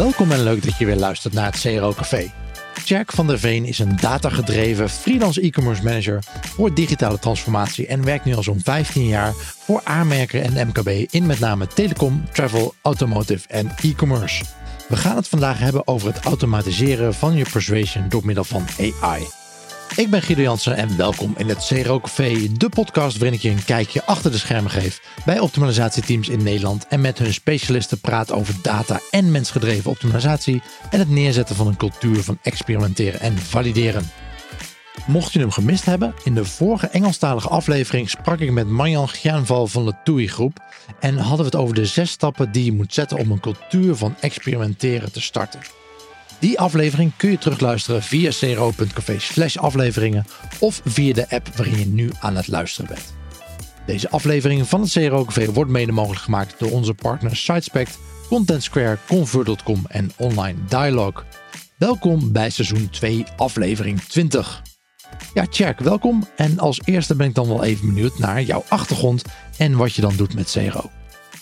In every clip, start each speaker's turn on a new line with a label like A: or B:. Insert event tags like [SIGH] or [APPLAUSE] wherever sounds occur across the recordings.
A: Welkom en leuk dat je weer luistert naar het CRO Café. Jack van der Veen is een datagedreven freelance e-commerce manager voor digitale transformatie en werkt nu al zo'n 15 jaar voor aanmerken en MKB in met name telecom, travel, automotive en e-commerce. We gaan het vandaag hebben over het automatiseren van je persuasion door middel van AI. Ik ben Guido Jansen en welkom in het CRO Café, de podcast waarin ik je een kijkje achter de schermen geef bij optimalisatieteams in Nederland en met hun specialisten praat over data en mensgedreven optimalisatie en het neerzetten van een cultuur van experimenteren en valideren. Mocht je hem gemist hebben, in de vorige Engelstalige aflevering sprak ik met Marjan Gjaanval van de TUI Groep en hadden we het over de zes stappen die je moet zetten om een cultuur van experimenteren te starten. Die aflevering kun je terugluisteren via cro.café slash afleveringen of via de app waarin je nu aan het luisteren bent. Deze aflevering van het CRO Café wordt mede mogelijk gemaakt door onze partners SiteSpect, Content Square, Convert.com en Online Dialog. Welkom bij seizoen 2, aflevering 20. Ja, Tjerk, welkom. En als eerste ben ik dan wel even benieuwd naar jouw achtergrond en wat je dan doet met CRO.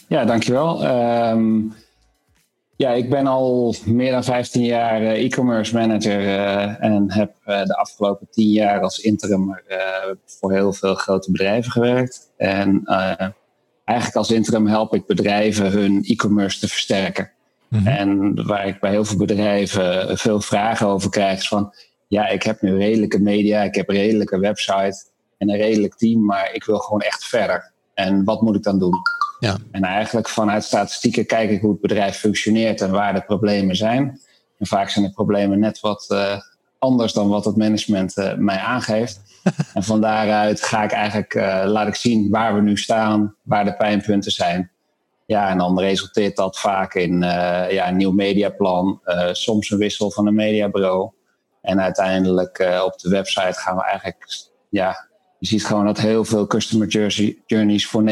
B: Ja, dankjewel. Um, ja, ik ben al meer dan 15 jaar uh, e-commerce manager uh, en heb uh, de afgelopen 10 jaar als interim voor heel veel grote bedrijven gewerkt. En eigenlijk als interim help ik bedrijven hun e-commerce te versterken. Mm -hmm. En waar ik bij heel veel bedrijven veel vragen over krijg, is van ja, ik heb nu redelijke media, ik heb een redelijke website en een redelijk team, maar ik wil gewoon echt verder. En wat moet ik dan doen? Ja. En eigenlijk vanuit statistieken kijk ik hoe het bedrijf functioneert en waar de problemen zijn. En vaak zijn de problemen net wat uh, anders dan wat het management uh, mij aangeeft. [LAUGHS] en van daaruit ga ik eigenlijk, uh, laat ik zien waar we nu staan, waar de pijnpunten zijn. Ja, en dan resulteert dat vaak in ja, een nieuw mediaplan, soms een wissel van een mediabureau. En uiteindelijk op de website gaan we eigenlijk ja, je ziet gewoon dat heel veel customer journeys voor 99,9%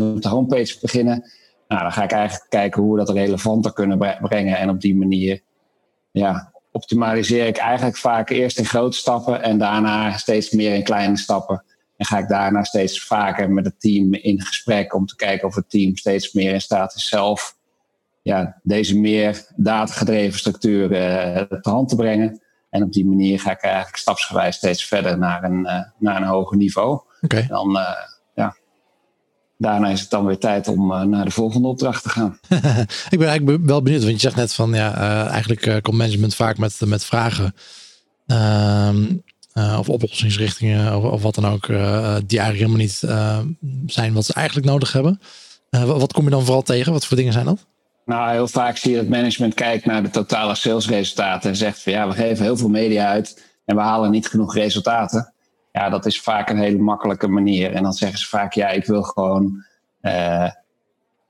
B: op de homepage beginnen. Nou, dan ga ik eigenlijk kijken hoe we dat relevanter kunnen brengen. En op die manier ja, optimaliseer ik eigenlijk vaak eerst in grote stappen en daarna steeds meer in kleine stappen. En ga ik daarna steeds vaker met het team in gesprek om te kijken of het team steeds meer in staat is zelf ja, deze meer datagedreven structuur uh, te hand te brengen. En op die manier ga ik eigenlijk stapsgewijs steeds verder naar een, uh, naar een hoger niveau.
A: Okay.
B: Dan, uh, ja, daarna is het dan weer tijd om uh, naar de volgende opdracht te gaan. [LAUGHS]
A: ik ben eigenlijk wel benieuwd, want je zegt net van ja, eigenlijk komt management vaak met, met vragen. Ehm, of oplossingsrichtingen of, of, wat dan ook, die eigenlijk helemaal niet zijn wat ze eigenlijk nodig hebben. wat kom je dan vooral tegen? Wat voor dingen zijn dat?
B: Nou, heel vaak zie je dat management kijkt naar de totale salesresultaten en zegt van ja, we geven heel veel media uit en we halen niet genoeg resultaten. Ja, dat is vaak een hele makkelijke manier. En dan zeggen ze vaak ja, ik wil gewoon uh,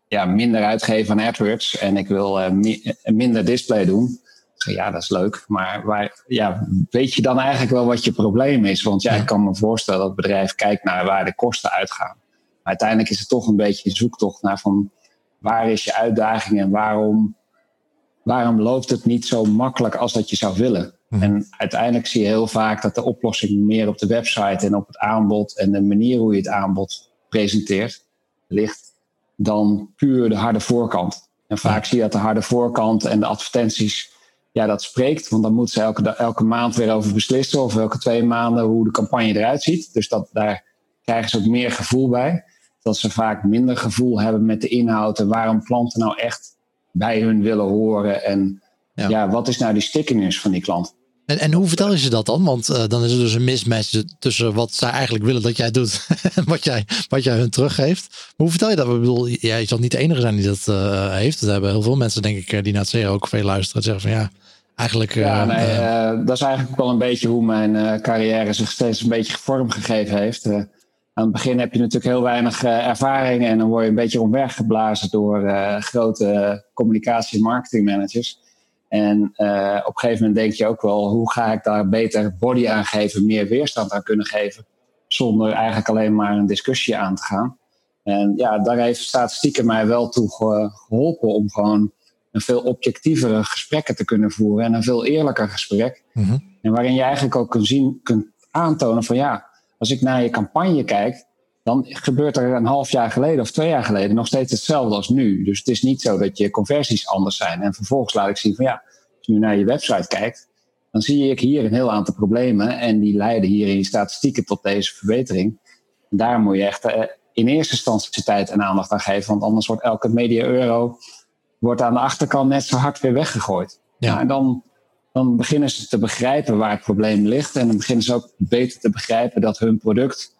B: ja, minder uitgeven aan AdWords en ik wil uh, mi minder display doen. Ja, dat is leuk. Maar waar, ja, weet je dan eigenlijk wel wat je probleem is? Want ja, ik kan me voorstellen dat het bedrijf kijkt naar waar de kosten uitgaan. Maar uiteindelijk is het toch een beetje een zoektocht naar van waar is je uitdaging en waarom, waarom loopt het niet zo makkelijk als dat je zou willen? Mhm. En uiteindelijk zie je heel vaak dat de oplossing meer op de website en op het aanbod en de manier hoe je het aanbod presenteert ligt dan puur de harde voorkant. En vaak zie je dat de harde voorkant en de advertenties, ja, dat spreekt. Want dan moeten ze elke, elke maand weer over beslissen of elke twee maanden hoe de campagne eruit ziet. Dus dat, daar krijgen ze ook meer gevoel bij dat ze vaak minder gevoel hebben met de inhoud en waarom klanten nou echt bij hun willen horen. En ja, wat is nou die stickiness van die klant?
A: En, en hoe vertel je ze dat dan? Want uh, dan is er dus een mismatch tussen wat zij eigenlijk willen dat jij doet [LAUGHS] en wat jij, wat jij hun teruggeeft. Maar hoe vertel je dat? Ik bedoel, jij zal niet de enige zijn die dat uh, heeft. Dat hebben heel veel mensen, denk ik, die naar het CEO ook veel luisteren. Zeggen van ja, eigenlijk.
B: Ja, nee, dat is eigenlijk wel een beetje hoe mijn carrière zich steeds een beetje vormgegeven heeft aan het begin heb je natuurlijk heel weinig uh, ervaring en dan word je een beetje omvergeblazen door uh, grote communicatie- en marketingmanagers. En uh, op een gegeven moment denk je ook wel, hoe ga ik daar beter body aan geven, meer weerstand aan kunnen geven, zonder eigenlijk alleen maar een discussie aan te gaan. En ja, daar heeft statistieken mij wel toe geholpen om gewoon een veel objectievere gesprekken te kunnen voeren en een veel eerlijker gesprek. Mm En waarin je eigenlijk ook kunt zien, kunt aantonen van ja, als ik naar je campagne kijk, dan gebeurt er een half jaar geleden of twee jaar geleden nog steeds hetzelfde als nu. Dus het is niet zo dat je conversies anders zijn. En vervolgens laat ik zien van ja, als je nu naar je website kijkt, dan zie ik hier een heel aantal problemen. En die leiden hier in je statistieken tot deze verbetering. En daar moet je echt eh, in eerste instantie tijd en aandacht aan geven. Want anders wordt elke media euro wordt aan de achterkant net zo hard weer weggegooid. Ja. Nou, en dan, dan beginnen ze te begrijpen waar het probleem ligt. En dan beginnen ze ook beter te begrijpen dat hun product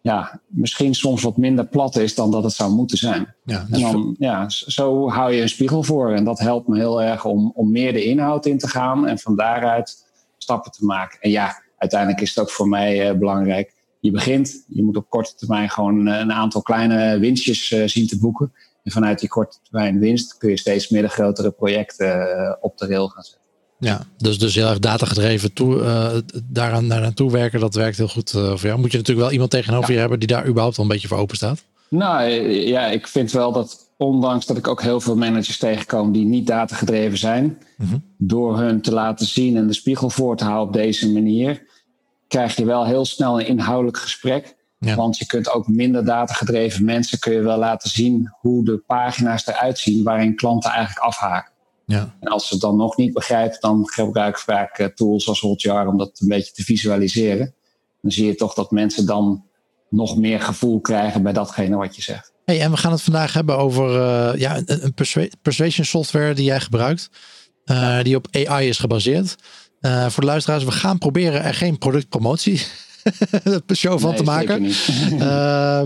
B: ja, misschien soms wat minder plat is dan dat het zou moeten zijn. Ja, en dan, ja, zo hou je een spiegel voor. En dat helpt me heel erg om, om meer de inhoud in te gaan en van daaruit stappen te maken. En ja, uiteindelijk is het ook voor mij uh, belangrijk. Je begint, je moet op korte termijn gewoon eh, een aantal kleine winstjes uh, zien te boeken. En vanuit die korte termijn winst kun je steeds meer de grotere projecten op de rail gaan zetten.
A: Ja, dus, dus heel erg datagedreven toe, uh, daaraan naar naartoe werken, dat werkt heel goed uh, voor jou. Moet je natuurlijk wel iemand tegenover je hebben die daar überhaupt wel een beetje voor open staat?
B: Nou ja, ik vind wel dat ondanks dat ik ook heel veel managers tegenkom die niet datagedreven zijn, mhm. door hun te laten zien en de spiegel voor te houden op deze manier, krijg je wel heel snel een inhoudelijk gesprek. Want je kunt ook minder datagedreven mensen kun je wel laten zien hoe de pagina's eruit zien waarin klanten eigenlijk afhaken. Ja. En als ze het dan nog niet begrijpen, dan gebruik ik vaak eh, tools als Hotjar om dat een beetje te visualiseren. Dan zie je toch dat mensen dan nog meer gevoel krijgen bij datgene wat je zegt.
A: Hey, en we gaan het vandaag hebben over uh, ja, een, een persuasion software die jij gebruikt, uh, die op AI is gebaseerd. Uh, voor de luisteraars, we gaan proberen er geen productpromotie [LAUGHS] show van te maken. uh,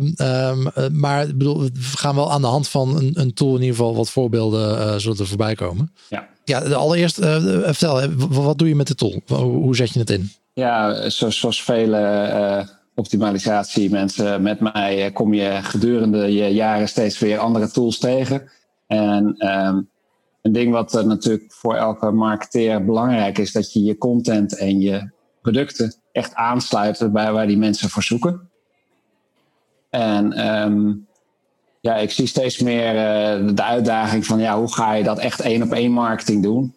A: [LAUGHS] maar bedoel, we gaan wel aan de hand van een, een tool in ieder geval wat voorbeelden uh, zullen er voorbij komen. Ja, ja allereerst uh, vertel, wat doe je met de tool? Hoe zet je het in?
B: Ja, zoals, zoals vele optimalisatie mensen met mij kom je gedurende je jaren steeds weer andere tools tegen. En um, een ding wat natuurlijk voor elke marketeer belangrijk is, dat je je content en je producten echt aansluiten bij waar die mensen voor zoeken. En um, ja, ik zie steeds meer uh, de uitdaging van ja, hoe ga je dat echt één op één marketing doen?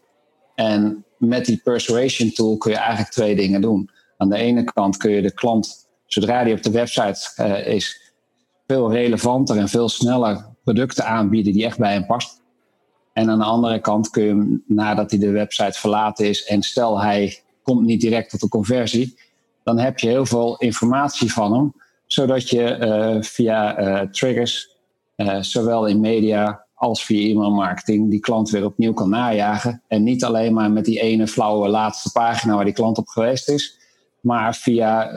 B: En met die persuasion tool kun je eigenlijk twee dingen doen. Aan de ene kant kun je de klant, zodra die op de website uh, is, veel relevanter en veel sneller producten aanbieden die echt bij hem past. En aan de andere kant kun je nadat hij de website verlaten is en stel hij komt niet direct tot de conversie, dan heb je heel veel informatie van hem, zodat je uh, via uh, triggers, uh, zowel in media als via e-mail marketing, die klant weer opnieuw kan najagen. En niet alleen maar met die ene flauwe laatste pagina waar die klant op geweest is, maar via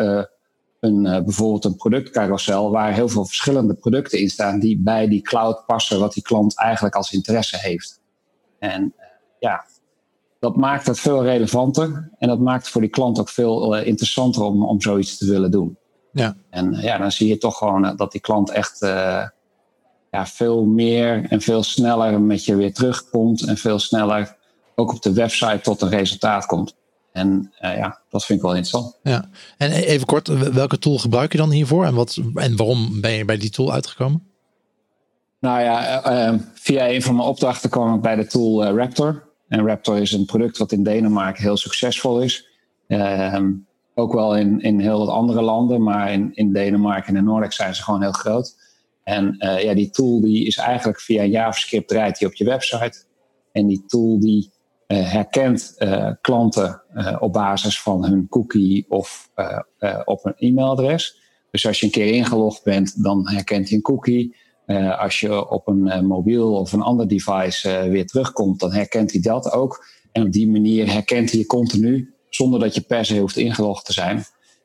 B: een, bijvoorbeeld een productcarousel waar heel veel verschillende producten in staan die bij die cloud passen wat die klant eigenlijk als interesse heeft. En ja, dat maakt het veel relevanter. En dat maakt voor die klant ook veel uh, interessanter om, om zoiets te willen doen. Ja. En uh, ja, dan zie je toch gewoon uh, dat die klant echt ja, veel meer en veel sneller met je weer terugkomt. En veel sneller ook op de website tot een resultaat komt. En ja, dat vind ik wel interessant.
A: Ja. En e-, even kort, welke tool gebruik je dan hiervoor? En, wat, en waarom ben je bij die tool uitgekomen?
B: Nou ja, via een van mijn opdrachten kwam ik bij de tool Raptor. En Raptor is een product wat in Denemarken heel succesvol is. Ehm, ook wel in, in heel wat andere landen, maar in, in Denemarken en in Noordic zijn ze gewoon heel groot. En uh, ja, die tool die is eigenlijk via een JavaScript draait die op je website. En die tool die uh, herkent uh, klanten op basis van hun cookie of op een e-mailadres. Dus als je een keer ingelogd bent, dan herkent hij een cookie. Uh, als je op een uh, mobiel of een ander device uh, weer terugkomt, dan herkent hij dat ook. En op die manier herkent hij je continu, zonder dat je per se hoeft ingelogd te zijn.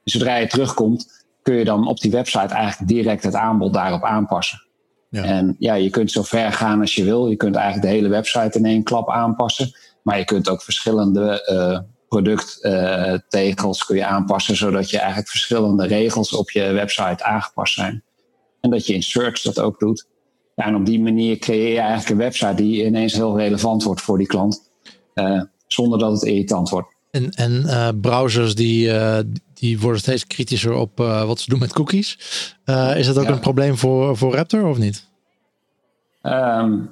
B: Dus zodra je terugkomt, kun je dan op die website eigenlijk direct het aanbod daarop aanpassen. Ja. En ja, je kunt zo ver gaan als je wil. Je kunt eigenlijk de hele website in één klap aanpassen. Maar je kunt ook verschillende producttegels kun je aanpassen, zodat je eigenlijk verschillende regels op je website aangepast zijn. En dat je in search dat ook doet. Ja, en op die manier creëer je eigenlijk een website die ineens heel relevant wordt voor die klant. Uh, zonder dat het irritant wordt.
A: En, en uh, browsers die, uh, die worden steeds kritischer op wat ze doen met cookies. is dat ook een probleem voor, voor Raptor of niet?
B: Um,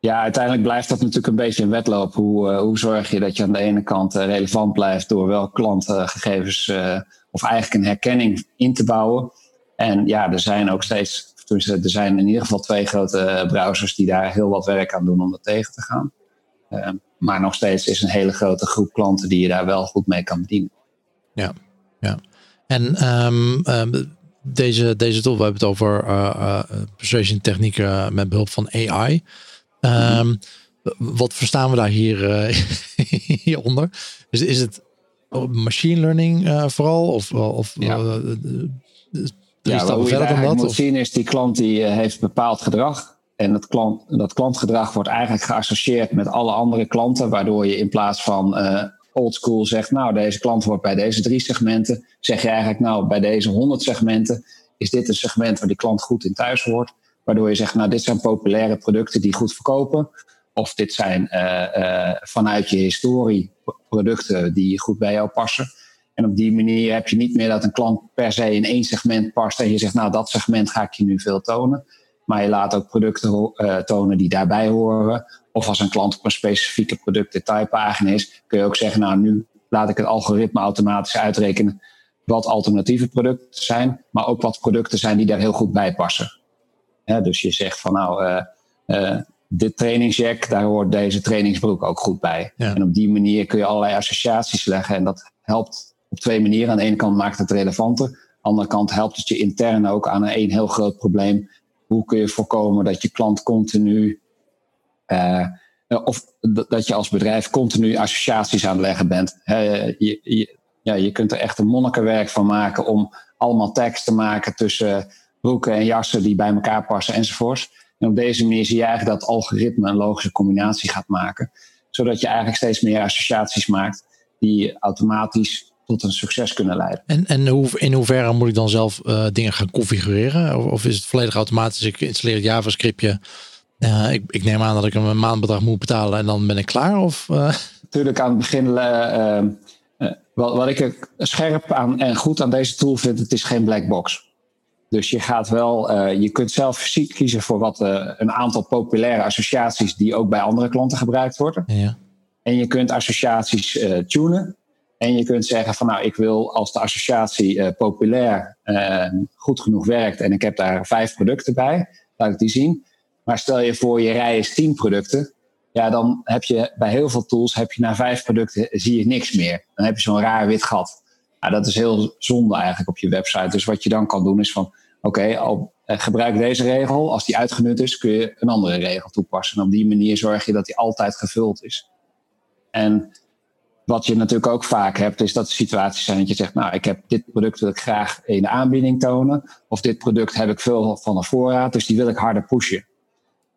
B: ja, uiteindelijk blijft dat natuurlijk een beetje een wedloop. Hoe, hoe zorg je dat je aan de ene kant relevant blijft door wel klantgegevens of eigenlijk een herkenning in te bouwen. En ja, er zijn ook steeds, er zijn in ieder geval twee grote browsers die daar heel wat werk aan doen om dat tegen te gaan. Uh, maar nog steeds is een hele grote groep klanten die je daar wel goed mee kan bedienen.
A: Ja, ja. En um, deze, deze tool, we hebben het over uh, persuasion technieken met behulp van AI. Um, wat verstaan we daar hier, [LAUGHS] uh, hieronder? Is, is het machine learning uh, vooral? Of, of ja.
B: Ja, wat je dan dat, moet zien is die klant die heeft bepaald gedrag. En dat, klant, dat klantgedrag wordt eigenlijk geassocieerd met alle andere klanten, waardoor je in plaats van uh, oldschool zegt, nou deze klant wordt bij deze drie segmenten, zeg je eigenlijk, nou bij deze honderd segmenten is dit een segment waar die klant goed in thuis hoort. Waardoor je zegt, nou dit zijn populaire producten die goed verkopen. Of dit zijn uh, uh, vanuit je historie producten die goed bij jou passen. En op die manier heb je niet meer dat een klant per se in één segment past en je zegt, nou dat segment ga ik je nu veel tonen. Maar je laat ook producten uh, tonen die daarbij horen. Of als een klant op een specifieke productdetailpagina is, kun je ook zeggen, nou nu laat ik het algoritme automatisch uitrekenen wat alternatieve producten zijn, maar ook wat producten zijn die daar heel goed bij passen. dus je zegt van nou, uh, uh, dit trainingsjack, daar hoort deze trainingsbroek ook goed bij. En op die manier kun je allerlei associaties leggen en dat helpt op twee manieren. Aan de ene kant maakt het relevanter, aan de andere kant helpt het je intern ook aan een heel groot probleem hoe kun je voorkomen dat je klant continu. Uh, of dat je als bedrijf continu associaties aan het leggen bent. je, ja, je kunt er echt een monnikenwerk van maken om allemaal tekst te maken tussen broeken en jassen die bij elkaar passen enzovoorts. En op deze manier zie je eigenlijk dat algoritme een logische combinatie gaat maken. Zodat je eigenlijk steeds meer associaties maakt die automatisch tot een succes kunnen leiden.
A: En, en hoe, in hoeverre moet ik dan zelf uh, dingen gaan configureren? Of, of, is het volledig automatisch? Ik installeer het JavaScriptje. Uh, ik, ik, neem aan dat ik een maandbedrag moet betalen en dan ben ik klaar? Of, uh?
B: Natuurlijk aan het begin. wat, wat ik scherp aan en goed aan deze tool vind, het is geen black box. Dus je gaat wel, je kunt zelf kiezen voor wat een aantal populaire associaties die ook bij andere klanten gebruikt worden. Ja. En je kunt associaties tunen. En je kunt zeggen van nou, ik wil als de associatie uh, populair uh, goed genoeg werkt en ik heb daar vijf producten bij, laat ik die zien. Maar stel je voor je rij is tien producten, ja, dan heb je bij heel veel tools, heb je na vijf producten, zie je niks meer. Dan heb je zo'n raar wit gat. Nou, dat is heel zonde eigenlijk op je website. Dus wat je dan kan doen is van, oké, gebruik deze regel. Als die uitgenut is, kun je een andere regel toepassen. En op die manier zorg je dat die altijd gevuld is. En wat je natuurlijk ook vaak hebt, is dat er situaties zijn dat je zegt, nou, ik heb dit product wil ik graag in de aanbieding tonen. Of dit product heb ik veel van de voorraad, dus die wil ik harder pushen.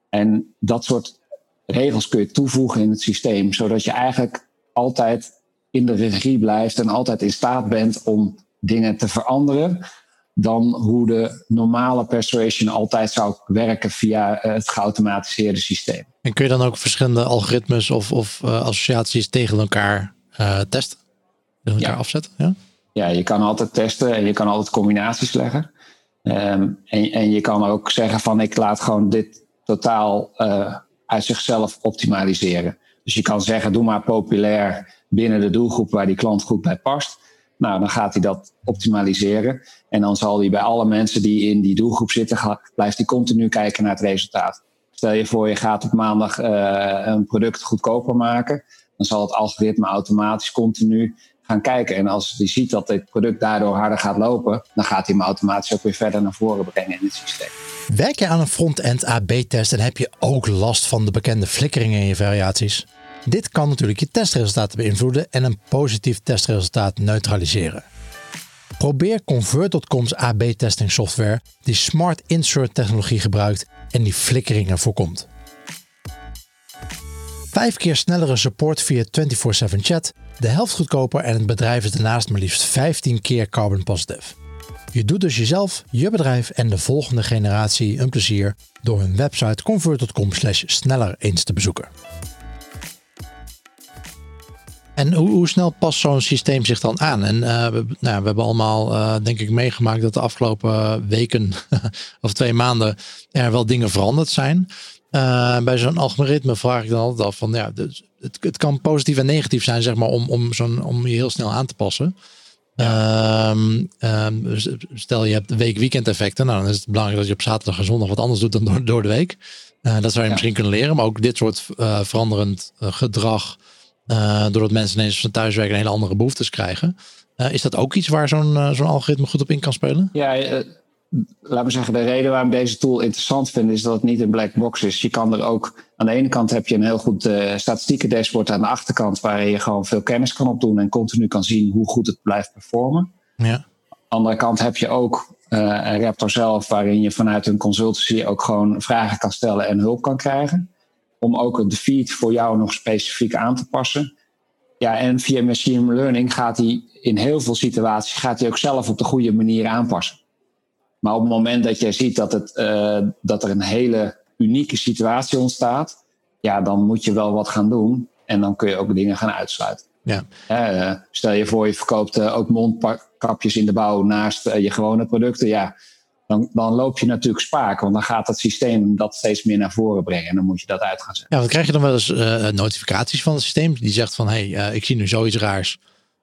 B: En dat soort regels kun je toevoegen in het systeem, zodat je eigenlijk altijd in de regie blijft en altijd in staat bent om dingen te veranderen dan hoe de normale persuasion altijd zou werken via eh, het geautomatiseerde systeem.
A: En kun je dan ook verschillende algoritmes of, of uh, associaties tegen elkaar uh, testen? Tegen elkaar afzetten? Ja?
B: ja, je kan altijd testen en je kan altijd combinaties leggen. Um, en, en je kan ook zeggen van ik laat gewoon dit totaal uh, uit zichzelf optimaliseren. Dus je kan zeggen doe maar populair binnen de doelgroep waar die klant goed bij past. Nou, dan gaat hij dat optimaliseren. En dan zal hij bij alle mensen die in die doelgroep zitten, blijft hij continu kijken naar het resultaat. Stel je voor, je gaat op maandag uh, een product goedkoper maken dan zal het algoritme automatisch continu gaan kijken. En als hij ziet dat dit product daardoor harder gaat lopen, dan gaat hij hem automatisch ook weer verder naar voren brengen in het systeem.
A: Werk je aan een front-end AB-test en heb je ook last van de bekende flikkeringen in je variaties? Dit kan natuurlijk je testresultaten beïnvloeden en een positief testresultaat neutraliseren. Probeer Convert.com's AB-testing software die Smart Insert technologie gebruikt en die flikkeringen voorkomt. Vijf keer snellere support via 24/7 chat, de helft goedkoper en het bedrijf is daarnaast maar liefst 15 keer carbon positive. Je doet dus jezelf, je bedrijf en de volgende generatie een plezier door hun website convert.com sneller eens te bezoeken. En hoe, snel past zo'n systeem zich dan aan? En uh, we, nou, we, hebben allemaal, uh, denk ik, meegemaakt dat de afgelopen weken [LAUGHS] of twee maanden er wel dingen veranderd zijn. Uh, bij zo'n algoritme vraag ik dan altijd af van ja, dus het, het kan positief en negatief zijn, zeg maar, om, om, zo'n, om je heel snel aan te passen. Ehm, ehm, stel je hebt week-weekend effecten. Nou, dan is het belangrijk dat je op zaterdag en zondag wat anders doet dan door, door de week. Uh, dat zou je misschien kunnen leren. Maar ook dit soort uh, veranderend gedrag. doordat mensen ineens van thuiswerken een hele andere behoeftes krijgen. is dat ook iets waar zo'n zo'n algoritme goed op in kan spelen?
B: Ja, laat me zeggen, de reden waarom deze tool interessant vind, is dat het niet een black box is. Je kan er ook, aan de ene kant heb je een heel goed uh, statistieken dashboard aan de achterkant, waarin je gewoon veel kennis kan opdoen en continu kan zien hoe goed het blijft performen.
A: Ja.
B: Aan de andere kant heb je ook uh, een Raptor zelf, waarin je vanuit een consultancy ook gewoon vragen kan stellen en hulp kan krijgen. Om ook de feed voor jou nog specifiek aan te passen. Ja, en via machine learning gaat hij in heel veel situaties gaat hij ook zelf op de goede manier aanpassen. Maar op het moment dat jij ziet dat, het, uh, dat er een hele unieke situatie ontstaat, ja, dan moet je wel wat gaan doen. En dan kun je ook dingen gaan uitsluiten.
A: Ja.
B: Uh, stel je voor, je verkoopt uh, ook mondkapjes in de bouw naast je gewone producten. Ja, dan, dan loop je natuurlijk spaak. Want dan gaat het systeem dat steeds meer naar voren brengen. En dan moet je dat uit gaan zetten.
A: Ja, dan krijg je dan wel eens notificaties van het systeem. Die zegt van, hé, hey, ik zie nu zoiets raars.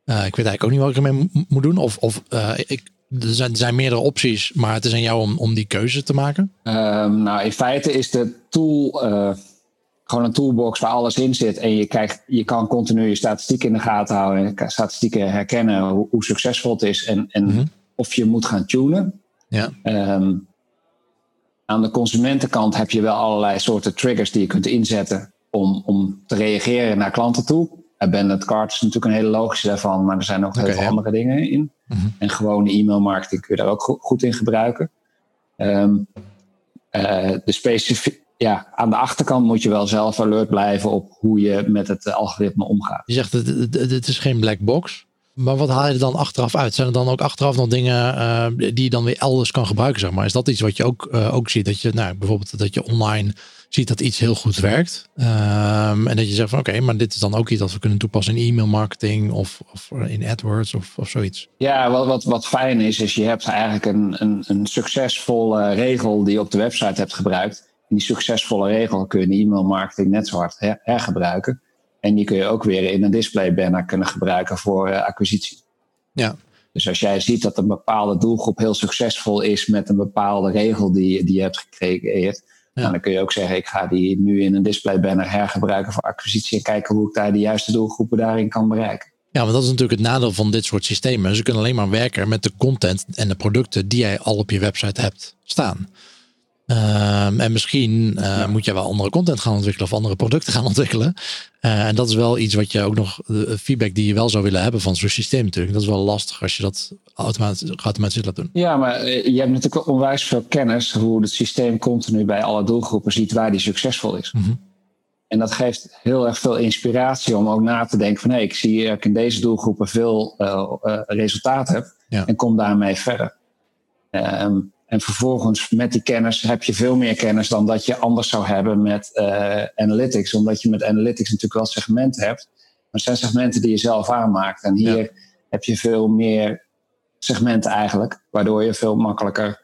A: ik weet eigenlijk ook niet wat ik ermee moet doen. Of, of ik, er zijn, er zijn, meerdere opties, maar het is aan jou om, om die keuze te maken.
B: Um, nou, in feite is de tool uh, gewoon een toolbox waar alles in zit. En je, kijkt, je kan continu je statistieken in de gaten houden. En statistieken herkennen hoe, hoe succesvol het is. En, en mm-hmm. of je moet gaan tunen.
A: Ja.
B: Um, aan de consumentenkant heb je wel allerlei soorten triggers die je kunt inzetten om, om te reageren naar klanten toe. Abandoned cart is natuurlijk een hele logische daarvan, maar er zijn ook okay, heel veel ja. andere dingen in.
A: Mm-hmm.
B: En gewone e-mail marketing kun je daar ook go- goed in gebruiken. Um, uh, de ja, aan de achterkant moet je wel zelf alert blijven op hoe je met het algoritme omgaat.
A: Je zegt het, het, het is geen black box. Maar wat haal je er dan achteraf uit? Zijn er dan ook achteraf nog dingen uh, die je dan weer elders kan gebruiken? Zeg maar? Is dat iets wat je ook, uh, ook ziet? Dat je nou, bijvoorbeeld dat je online ziet dat iets heel goed werkt. Um, en dat je zegt van oké, okay, maar dit is dan ook iets dat we kunnen toepassen in e-mail marketing of, of in AdWords of, of zoiets.
B: Ja, wat, wat, wat fijn is, is je hebt eigenlijk een, een, een succesvolle regel die je op de website hebt gebruikt. En die succesvolle regel kun je in e-mail marketing net zo hard her, hergebruiken. En die kun je ook weer in een display banner kunnen gebruiken voor uh, acquisitie.
A: Ja.
B: Dus als jij ziet dat een bepaalde doelgroep heel succesvol is met een bepaalde regel die, die je hebt gecreëerd, ja. Dan kun je ook zeggen, ik ga die nu in een display banner hergebruiken voor acquisitie en kijken hoe ik daar de juiste doelgroepen daarin kan bereiken.
A: Ja, want dat is natuurlijk het nadeel van dit soort systemen. Ze kunnen alleen maar werken met de content en de producten die jij al op je website hebt staan. Um, en misschien uh, ja. moet je wel andere content gaan ontwikkelen of andere producten gaan ontwikkelen. Uh, en dat is wel iets wat je ook nog, de feedback die je wel zou willen hebben van zo'n systeem natuurlijk. Dat is wel lastig als je dat automatisch, automatisch laat doen.
B: Ja, maar je hebt natuurlijk onwijs veel kennis hoe het systeem continu bij alle doelgroepen ziet waar die succesvol is.
A: Mm-hmm.
B: En dat geeft heel erg veel inspiratie om ook na te denken van hé, hey, ik zie dat ik in deze doelgroepen veel uh, resultaat heb
A: ja.
B: en kom daarmee verder. Um, en vervolgens met die kennis heb je veel meer kennis dan dat je anders zou hebben met uh, analytics. Omdat je met analytics natuurlijk wel segmenten hebt. Maar het zijn segmenten die je zelf aanmaakt. En hier ja. heb je veel meer segmenten eigenlijk. Waardoor je veel makkelijker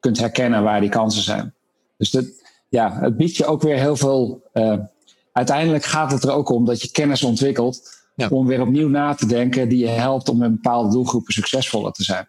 B: kunt herkennen waar die kansen zijn. Dus dat, ja, het biedt je ook weer heel veel. Uh, uiteindelijk gaat het er ook om dat je kennis ontwikkelt.
A: Ja.
B: Om weer opnieuw na te denken die je helpt om met bepaalde doelgroepen succesvoller te zijn.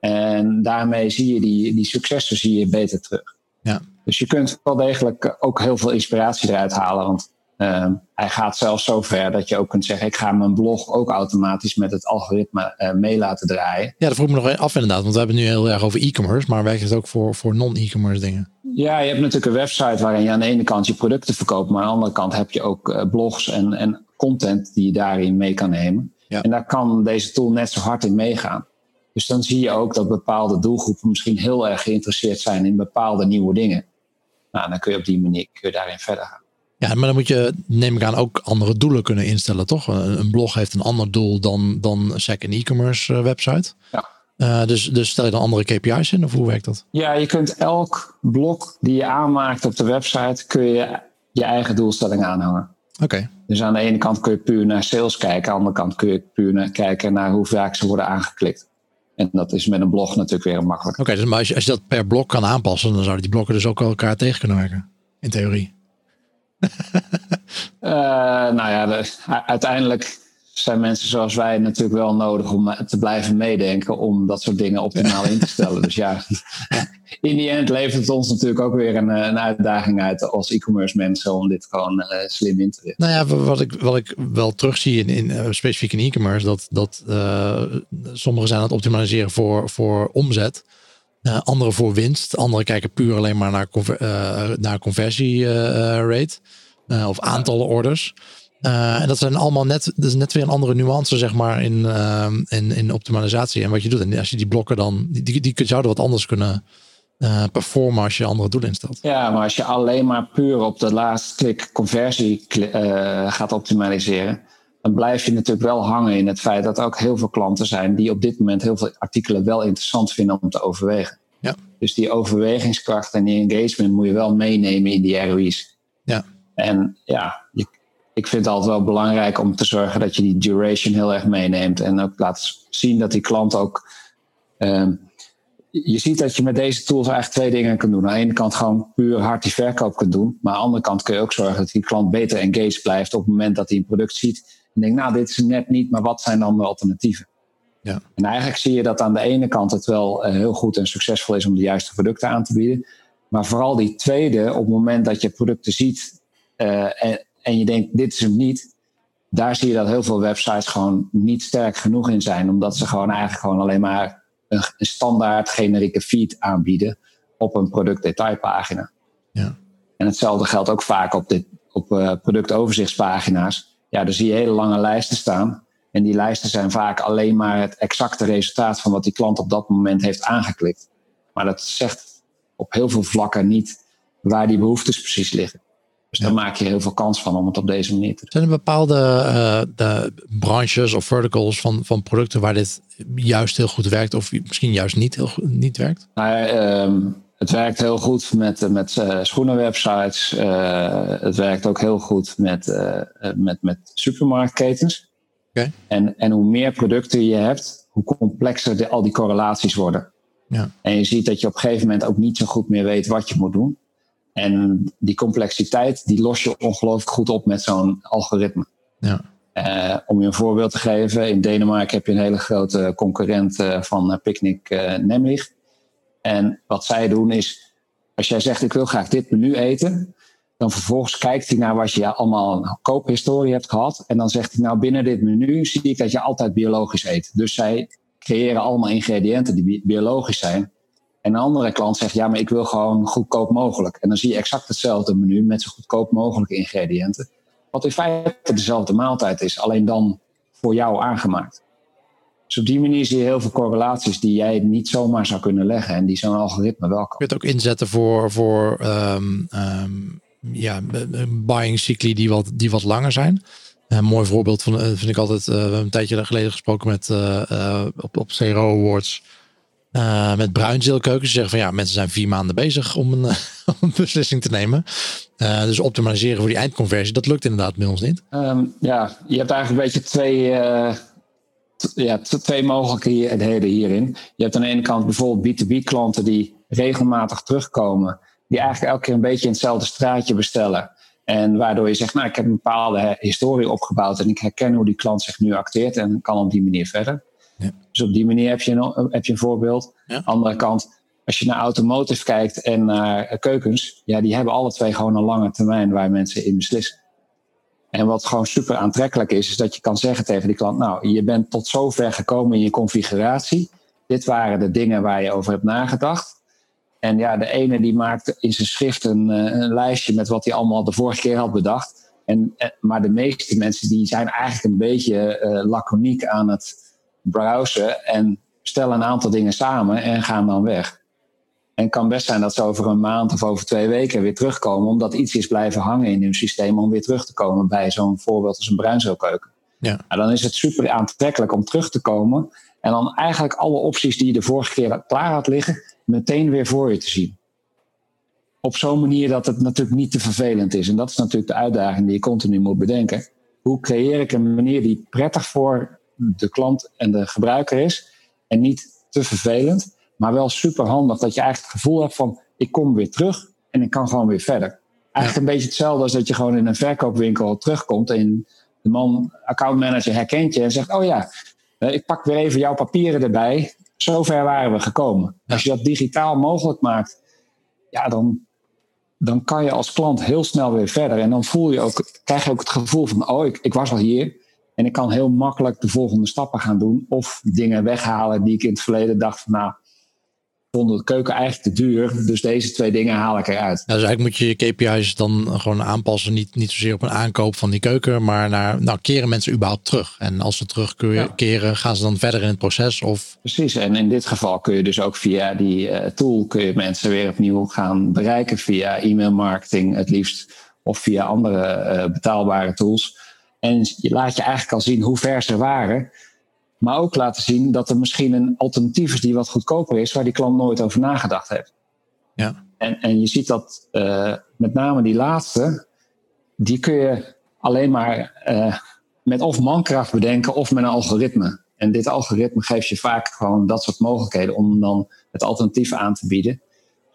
B: En daarmee zie je die, die successen zie je beter terug.
A: Ja.
B: Dus je kunt wel degelijk ook heel veel inspiratie eruit halen. Want uh, hij gaat zelfs zo ver dat je ook kunt zeggen: ik ga mijn blog ook automatisch met het algoritme uh, mee laten draaien.
A: Ja, dat vroeg me nog af inderdaad. Want we hebben het nu heel erg over e-commerce, maar werkt het ook voor, voor non-e-commerce dingen?
B: Ja, je hebt natuurlijk een website waarin je aan de ene kant je producten verkoopt, maar aan de andere kant heb je ook uh, blogs en, en content die je daarin mee kan nemen.
A: Ja.
B: En daar kan deze tool net zo hard in meegaan. Dus dan zie je ook dat bepaalde doelgroepen misschien heel erg geïnteresseerd zijn in bepaalde nieuwe dingen. Nou, dan kun je op die manier kun je daarin verder gaan.
A: Ja, maar dan moet je, neem ik aan, ook andere doelen kunnen instellen, toch? Een blog heeft een ander doel dan, dan SEC een e-commerce website.
B: Ja.
A: Uh, dus, dus stel je dan andere KPI's in, of hoe werkt dat?
B: Ja, je kunt elk blok die je aanmaakt op de website, kun je je eigen doelstelling aanhangen.
A: Oké. Okay.
B: Dus aan de ene kant kun je puur naar sales kijken, aan de andere kant kun je puur naar kijken naar hoe vaak ze worden aangeklikt. En dat is met een blog natuurlijk weer makkelijk.
A: Oké, okay, dus maar als je, als je dat per blok kan aanpassen, dan zouden die blokken dus ook elkaar tegen kunnen werken. In theorie.
B: uh, [LAUGHS] nou ja, de, uiteindelijk zijn mensen zoals wij natuurlijk wel nodig om te blijven meedenken om dat soort dingen optimaal in te stellen. Dus ja, [LAUGHS] in die end levert het ons natuurlijk ook weer een, een uitdaging uit als e-commerce mensen om dit gewoon uh, slim in te richten.
A: Nou ja, wat ik, wat ik wel terugzie in, in specifiek in e-commerce, dat, dat sommigen zijn aan het optimaliseren voor, voor omzet. Anderen voor winst. Anderen kijken puur alleen maar naar, naar conversierate of aantallen orders. En dat zijn allemaal net, dat is net weer een andere nuance, zeg maar, in, in, in optimalisatie en wat je doet. En als je die blokken dan, die, die, die zouden wat anders kunnen performen als je andere doelen instelt.
B: Ja, maar als je alleen maar puur op de laatste klik conversie gaat optimaliseren, dan blijf je natuurlijk wel hangen in het feit dat er ook heel veel klanten zijn die op dit moment heel veel artikelen wel interessant vinden om te overwegen.
A: Ja.
B: Dus die overwegingskracht en die engagement moet je wel meenemen in die ROI's.
A: Ja.
B: En ja, ik vind het altijd wel belangrijk om te zorgen dat je die duration heel erg meeneemt. En ook laat zien dat die klant ook. Um, je ziet dat je met deze tools eigenlijk twee dingen kan doen. Aan de ene kant gewoon puur hard die verkoop kunt doen. Maar aan de andere kant kun je ook zorgen dat die klant beter engaged blijft op het moment dat hij een product ziet en denk, nou, dit is net niet, maar wat zijn dan de alternatieven?
A: Ja.
B: En eigenlijk zie je dat aan de ene kant het wel uh, heel goed en succesvol is om de juiste producten aan te bieden. Maar vooral die tweede, op het moment dat je producten ziet uh, en, en je denkt, dit is hem niet, daar zie je dat heel veel websites gewoon niet sterk genoeg in zijn. Omdat ze gewoon eigenlijk gewoon alleen maar een, een standaard generieke feed aanbieden op een productdetailpagina.
A: Ja.
B: En hetzelfde geldt ook vaak op, dit, op uh, productoverzichtspagina's ja, dan zie je hele lange lijsten staan. En die lijsten zijn vaak alleen maar het exacte resultaat van wat die klant op dat moment heeft aangeklikt. Maar dat zegt op heel veel vlakken niet waar die behoeftes precies liggen. Dus daar maak je heel veel kans van om het op deze manier te doen.
A: Zijn er bepaalde uh, de branches of verticals van, van producten waar dit juist heel goed werkt of misschien juist niet, heel, niet werkt?
B: Nou, um, het werkt heel goed met, met uh, schoenenwebsites. Uh, het werkt ook heel goed met, uh, met, met supermarktketens.
A: Okay.
B: En, en hoe meer producten je hebt, hoe complexer de, al die correlaties worden.
A: Ja.
B: En je ziet dat je op een gegeven moment ook niet zo goed meer weet wat je moet doen. En die complexiteit, die los je ongelooflijk goed op met zo'n algoritme.
A: Ja.
B: om je een voorbeeld te geven, in Denemarken heb je een hele grote concurrent van Picnic Nemlig. En wat zij doen is, als jij zegt ik wil graag dit menu eten, dan vervolgens kijkt hij naar wat je allemaal koophistorie hebt gehad. En dan zegt hij nou binnen dit menu zie ik dat je altijd biologisch eet. Dus zij creëren allemaal ingrediënten die biologisch zijn. En een andere klant zegt ja maar ik wil gewoon goedkoop mogelijk. En dan zie je exact hetzelfde menu met zo goedkoop mogelijke ingrediënten. Wat in feite dezelfde maaltijd is, alleen dan voor jou aangemaakt. Dus op die manier zie je heel veel correlaties die jij niet zomaar zou kunnen leggen en die zo'n algoritme wel kan.
A: Je kunt ook inzetten voor, voor um, ja, buying cycli die wat, die wat langer zijn. Een mooi voorbeeld van, vind ik altijd, uh, een tijdje geleden gesproken met, uh, op, op CRO Awards. Met bruinzeelkeukens. Ze zeggen van ja, mensen zijn vier maanden bezig om een, [LAUGHS] beslissing te nemen. dus optimaliseren voor die eindconversie, dat lukt inderdaad bij ons niet.
B: Um, ja, je hebt eigenlijk een beetje twee ja, twee mogelijkheden hierin. Je hebt aan de ene kant bijvoorbeeld B2B-klanten die regelmatig terugkomen, die eigenlijk elke keer een beetje in hetzelfde straatje bestellen. En waardoor je zegt, nou, ik heb een bepaalde historie opgebouwd en ik herken hoe die klant zich nu acteert en kan op die manier verder. Dus op die manier heb je een, heb je een voorbeeld.
A: Ja.
B: Andere kant, als je naar automotive kijkt en naar keukens, ja, die hebben alle twee gewoon een lange termijn waar mensen in beslissen. En wat gewoon super aantrekkelijk is, is dat je kan zeggen tegen die klant: Nou, je bent tot zover gekomen in je configuratie. Dit waren de dingen waar je over hebt nagedacht. En ja, de ene die maakt in zijn schrift een, een lijstje met wat hij allemaal de vorige keer had bedacht. En, maar de meeste mensen die zijn eigenlijk een beetje uh, laconiek aan het browsen en stellen een aantal dingen samen en gaan dan weg. En het kan best zijn dat ze over een maand of over twee weken weer terugkomen, omdat iets is blijven hangen in hun systeem om weer terug te komen bij zo'n voorbeeld als een bruinzeelkeuken.
A: Ja.
B: Nou, dan is het super aantrekkelijk om terug te komen en dan eigenlijk alle opties die je de vorige keer klaar had liggen, meteen weer voor je te zien. Op zo'n manier dat het natuurlijk niet te vervelend is. En dat is natuurlijk de uitdaging die je continu moet bedenken. Hoe creëer ik een manier die prettig voor de klant en de gebruiker is en niet te vervelend? Maar wel super handig dat je eigenlijk het gevoel hebt van ik kom weer terug en ik kan gewoon weer verder. Eigenlijk een beetje hetzelfde als dat je gewoon in een verkoopwinkel terugkomt en de man, accountmanager, herkent je en zegt: Oh ja, ik pak weer even jouw papieren erbij. Zover waren we gekomen. Als je dat digitaal mogelijk maakt, ja, dan, dan kan je als klant heel snel weer verder. En dan voel je ook, krijg je ook het gevoel van: Oh, ik, ik was al hier. En ik kan heel makkelijk de volgende stappen gaan doen. Of dingen weghalen die ik in het verleden dacht van nou, vond de keuken eigenlijk te duur. Dus deze twee dingen haal ik eruit.
A: Nou, dus eigenlijk moet je je KPI's dan gewoon aanpassen. Niet, niet zozeer op een aankoop van die keuken, maar naar nou, keren mensen überhaupt terug. En als ze terugkeren, gaan ze dan verder in het proces? Of...
B: Precies, en in dit geval kun je dus ook via die uh, tool kun je mensen weer opnieuw gaan bereiken via e-mail marketing het liefst. Of via andere uh, betaalbare tools. En je laat je eigenlijk al zien hoe ver ze waren. Maar ook laten zien dat er misschien een alternatief is die wat goedkoper is, waar die klant nooit over nagedacht heeft.
A: Ja.
B: En, en je ziet dat uh, met name die laatste, die kun je alleen maar uh, met of mankracht bedenken of met een algoritme. En dit algoritme geeft je vaak gewoon dat soort mogelijkheden om dan het alternatief aan te bieden.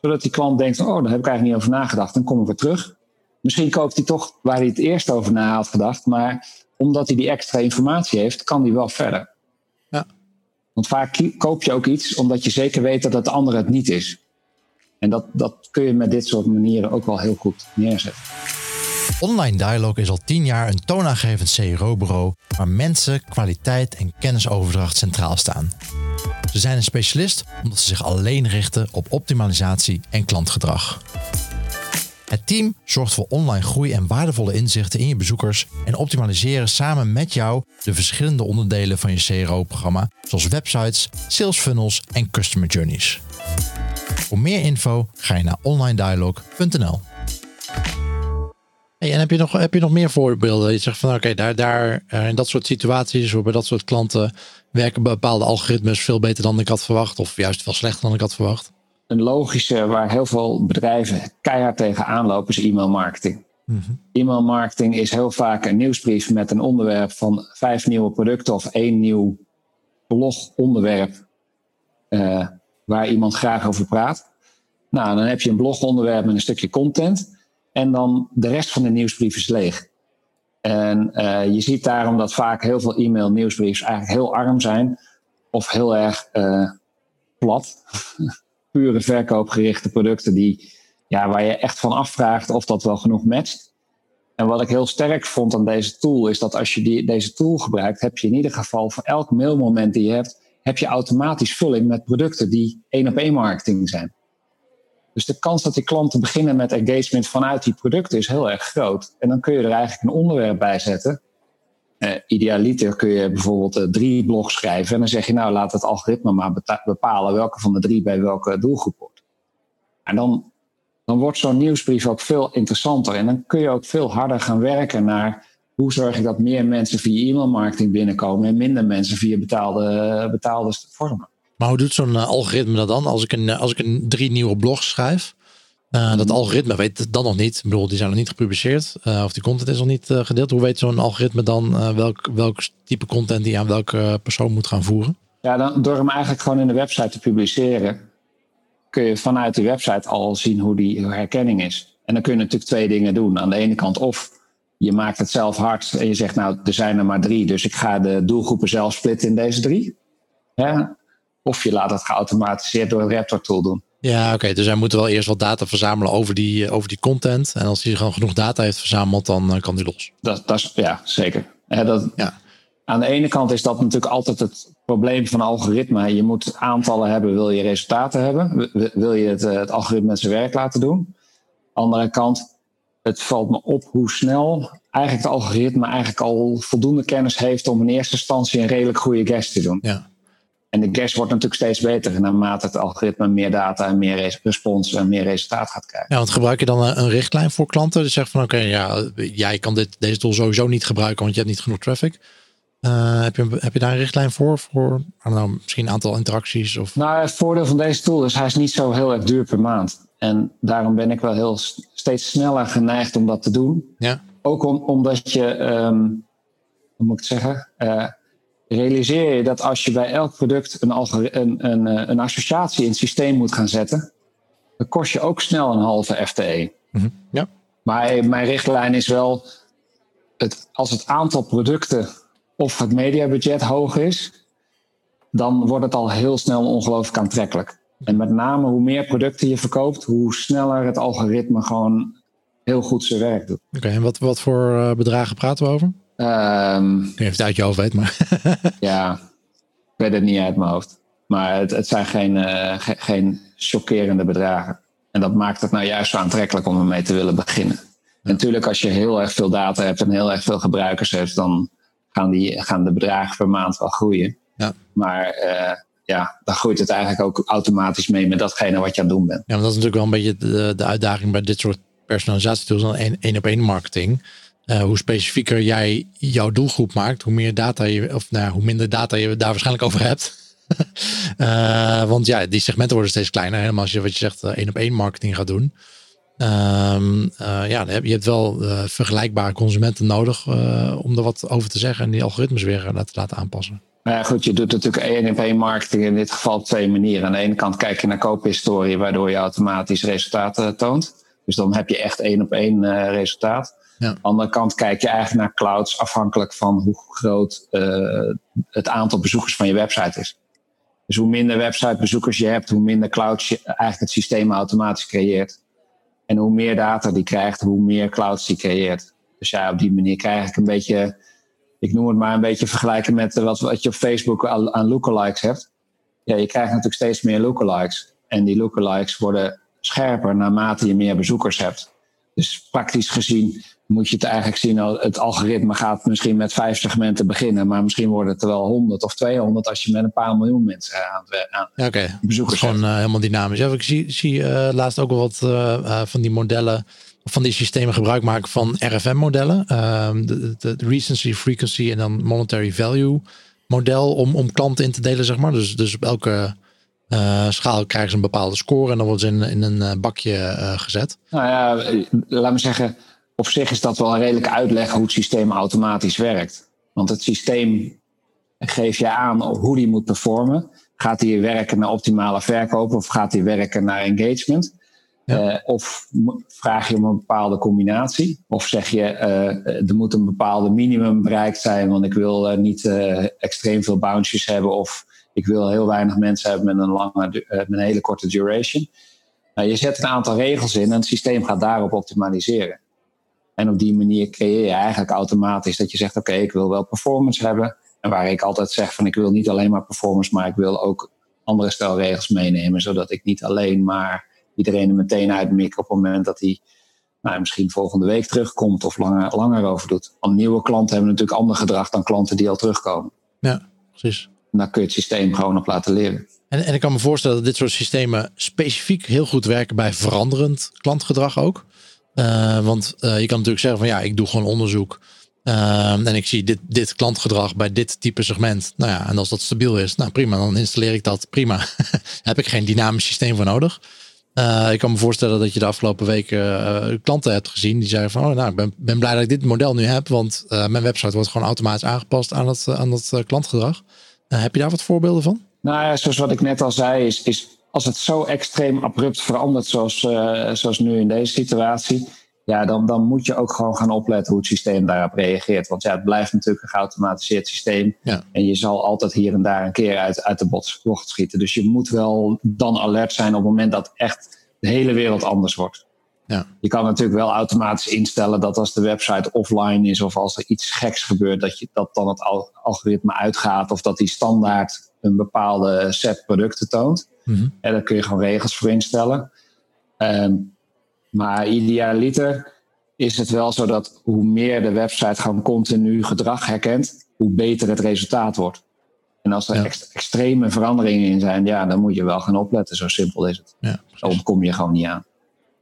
B: Zodat die klant denkt, oh, daar heb ik eigenlijk niet over nagedacht, dan kom ik weer terug. Misschien koopt hij toch waar hij het eerst over na had gedacht, maar omdat hij die extra informatie heeft, kan hij wel verder.
A: Ja.
B: Want vaak koop je ook iets omdat je zeker weet dat het andere het niet is. En dat, dat kun je met dit soort manieren ook wel heel goed neerzetten.
A: Online Dialog is al tien jaar een toonaangevend CRO-bureau waar mensen, kwaliteit en kennisoverdracht centraal staan. Ze zijn een specialist omdat ze zich alleen richten op optimalisatie en klantgedrag. Het team zorgt voor online groei en waardevolle inzichten in je bezoekers en optimaliseren samen met jou de verschillende onderdelen van je CRO-programma, zoals websites, sales funnels en customer journeys. Voor meer info ga je naar onlinedialog.nl. En heb je, nog, heb je nog meer voorbeelden? Je zegt van oké, daar, daar eh, in dat soort situaties, of bij dat soort klanten, werken bepaalde algoritmes veel beter dan ik had verwacht, of juist veel slechter dan ik had verwacht?
B: Een logische waar heel veel bedrijven keihard tegen aanlopen is e-mail marketing. Mm E-mail marketing is heel vaak een nieuwsbrief met een onderwerp van vijf nieuwe producten of één nieuw blogonderwerp uh, waar iemand graag over praat. Nou, dan heb je een blogonderwerp met een stukje content en dan de rest van de nieuwsbrief is leeg. En uh, je ziet daarom dat vaak heel veel e-mail nieuwsbriefs eigenlijk heel arm zijn of heel erg uh, plat. [LAUGHS] pure verkoopgerichte producten die, ja, waar je echt van afvraagt of dat wel genoeg matcht. En wat ik heel sterk vond aan deze tool is dat als je die, deze tool gebruikt, heb je in ieder geval voor elk mailmoment die je hebt, heb je automatisch vulling met producten die één op één marketing zijn. Dus de kans dat die klanten beginnen met engagement vanuit die producten is heel erg groot. En dan kun je er eigenlijk een onderwerp bij zetten uh, idealiter kun je bijvoorbeeld uh, drie blogs schrijven. En dan zeg je, nou laat het algoritme maar bepalen welke van de drie bij welke doelgroep hoort. En dan, dan wordt zo'n nieuwsbrief ook veel interessanter. En dan kun je ook veel harder gaan werken naar hoe zorg ik dat meer mensen via e-mailmarketing binnenkomen en minder mensen via betaalde, betaalde vormen.
A: Maar hoe doet zo'n uh, algoritme dat dan? Als ik, een, als ik een drie nieuwe blogs schrijf, uh, dat algoritme weet het dan nog niet. Ik bedoel, die zijn nog niet gepubliceerd. Uh, of die content is nog niet uh, gedeeld. Hoe weet zo'n algoritme dan welk, welk type content die aan welke persoon moet gaan voeren?
B: Ja, dan, door hem eigenlijk gewoon in de website te publiceren, kun je vanuit die website al zien hoe die herkenning is. En dan kun je natuurlijk twee dingen doen. Aan de ene kant of je maakt het zelf hard en je zegt nou, er zijn er maar drie, dus ik ga de doelgroepen zelf splitten in deze drie. Ja? Of je laat het geautomatiseerd door een Raptor tool doen.
A: Ja, oké. Dus hij moet wel eerst wat data verzamelen over die, eh, over die content. En als hij gewoon genoeg data heeft verzameld, dan eh, kan hij los.
B: Dat, dat is, ja, zeker. dat, ja. Aan de ene kant is dat natuurlijk altijd het probleem van algoritme. Je moet aantallen hebben, wil je resultaten hebben. Wil je het, eh, het algoritme zijn werk laten doen. Andere kant, het valt me op hoe snel eigenlijk het algoritme eigenlijk al voldoende kennis heeft om in eerste instantie een redelijk goede guess te doen.
A: Ja.
B: En de guess wordt natuurlijk steeds beter naarmate het algoritme meer data en meer respons en meer resultaat gaat krijgen.
A: Ja, want gebruik je dan een richtlijn voor klanten? Dus zegt van oké, ja, jij kan dit, deze tool sowieso niet gebruiken, want je hebt niet genoeg traffic. Uh, heb, je, heb je daar een richtlijn voor? Voor nou, misschien een aantal interacties? Of?
B: Nou, het voordeel van deze tool is hij is niet zo heel erg duur per maand. En daarom ben ik wel heel steeds sneller geneigd om dat te doen.
A: Ja.
B: Ook om, omdat je, um, hoe moet ik het zeggen? Uh, realiseer je dat als je bij elk product een, een, een, eh, een associatie in het systeem moet gaan zetten, dan kost je ook snel een halve FTE.
A: Mm Ja.
B: Maar mijn richtlijn is wel het, als het aantal producten of het mediabudget hoog is, dan wordt het al heel snel ongelooflijk aantrekkelijk. En met name hoe meer producten je verkoopt, hoe sneller het algoritme gewoon heel goed zijn werk doet.
A: Oké, en wat, wat voor uh, bedragen praten we over?
B: Um,
A: weet het uit je hoofd weet, maar... [LAUGHS]
B: ja, ik weet het niet uit mijn hoofd. Maar het, het zijn geen, uh, ge, geen chockerende bedragen. En dat maakt het nou juist zo aantrekkelijk om ermee te willen beginnen. Natuurlijk, als je heel erg veel data hebt en heel erg veel gebruikers hebt, dan gaan, die, gaan de bedragen per maand wel groeien.
A: Ja.
B: Maar uh, ja, dan groeit het eigenlijk ook automatisch mee met datgene wat je aan het doen bent.
A: Ja, dat is natuurlijk wel een beetje de, de uitdaging bij dit soort personalisatietools dan één op één marketing. Uh, hoe specifieker jij jouw doelgroep maakt, hoe meer data je, of nou, hoe minder data je daar waarschijnlijk over hebt. uh, [LAUGHS] want ja, die segmenten worden steeds kleiner. Helemaal als je wat je zegt, één op één marketing gaat doen. Um, uh, ja, je hebt wel vergelijkbare consumenten nodig om er wat over te zeggen en die algoritmes weer te laten aanpassen.
B: Nou ja, goed, je doet natuurlijk één op één marketing in dit geval op twee manieren. Aan de ene kant kijk je naar koophistorie, waardoor je automatisch resultaten toont. Dus dan heb je echt één op één resultaat.
A: Ja.
B: Aan de andere kant kijk je eigenlijk naar clouds afhankelijk van hoe groot uh, het aantal bezoekers van je website is. Dus hoe minder websitebezoekers je hebt, hoe minder clouds je eigenlijk het systeem automatisch creëert. En hoe meer data die krijgt, hoe meer clouds die creëert. Dus ja, op die manier krijg ik een beetje, ik noem het maar een beetje vergelijken met wat, wat je op Facebook aan, aan lookalikes hebt. Ja, je krijgt natuurlijk steeds meer lookalikes. En die lookalikes worden scherper naarmate je meer bezoekers hebt. Dus praktisch gezien moet je het eigenlijk zien, het algoritme gaat misschien met vijf segmenten beginnen, maar misschien worden het er wel 100 of 200 als je met een paar miljoen mensen aan, aan
A: ja, okay.
B: bezoekers
A: Gewoon uh, helemaal dynamisch. Ja, ik zie, zie uh, laatst ook wel wat uh, van die modellen, van die systemen gebruik maken van RFM-modellen. Ehm, de, de, de, recency, frequency en dan monetary value model om, om klanten in te delen, zeg maar. Dus, dus op elke uh, schaal krijgen ze een bepaalde score en dan wordt ze in, in een bakje uh, gezet.
B: Nou ja, laat me zeggen, op zich is dat wel een redelijk uitleg hoe het systeem automatisch werkt. Want het systeem geeft je aan hoe die moet performen. Gaat hij werken naar optimale verkoop of gaat hij werken naar engagement? Ja. Uh, of vraag je om een bepaalde combinatie? Of zeg je, uh, er moet een bepaalde minimum bereikt zijn, want ik wil uh, niet extreem veel bounces hebben. Of ik wil heel weinig mensen hebben met een, lange, met een hele korte duration. Nou, je zet een aantal regels in en het systeem gaat daarop optimaliseren. En op die manier creëer je eigenlijk automatisch dat je zegt: Oké, okay, ik wil wel performance hebben. En waar ik altijd zeg: van ik wil niet alleen maar performance, maar ik wil ook andere stelregels meenemen. Zodat ik niet alleen maar iedereen er meteen uitmik op het moment dat hij nou, misschien volgende week terugkomt of langer, langer over doet. Want nieuwe klanten hebben natuurlijk ander gedrag dan klanten die al terugkomen.
A: Ja, precies.
B: En daar kun je het systeem gewoon op laten leren.
A: En, en ik kan me voorstellen dat dit soort systemen specifiek heel goed werken bij veranderend klantgedrag ook. Uh, want uh, je kan natuurlijk zeggen van ja, ik doe gewoon onderzoek. Uh, en ik zie dit, dit klantgedrag bij dit type segment. Nou ja, en als dat stabiel is, nou prima, dan installeer ik dat. Prima. [LAUGHS] heb ik geen dynamisch systeem voor nodig. ik kan me voorstellen dat je de afgelopen weken klanten hebt gezien die zeiden van oh, nou, ik ben, ben blij dat ik dit model nu heb. Want mijn website wordt gewoon automatisch aangepast aan dat, aan dat klantgedrag. heb je daar wat voorbeelden van?
B: Nou ja, zoals wat ik net al zei, is, is als het zo extreem abrupt verandert zoals, uh, zoals nu in deze situatie, ja, dan, dan moet je ook gewoon gaan opletten hoe het systeem daarop reageert. Want ja, het blijft natuurlijk een geautomatiseerd systeem.
A: Ja.
B: En je zal altijd hier en daar een keer uit, uit de bocht schieten. Dus je moet wel dan alert zijn op het moment dat echt de hele wereld anders wordt.
A: Ja.
B: Je kan natuurlijk wel automatisch instellen dat als de website offline is of als er iets geks gebeurt, dat, je, dat dan het algoritme uitgaat of dat die standaard een bepaalde set producten toont.
A: Mm-hmm.
B: En daar kun je gewoon regels voor instellen. Um, maar idealiter is het wel zo dat hoe meer de website gewoon continu gedrag herkent, hoe beter het resultaat wordt. En als er
A: Ja.
B: extreme veranderingen in zijn, ja, dan moet je wel gaan opletten. Zo simpel is het.
A: Ja,
B: Zo ontkom je gewoon niet aan.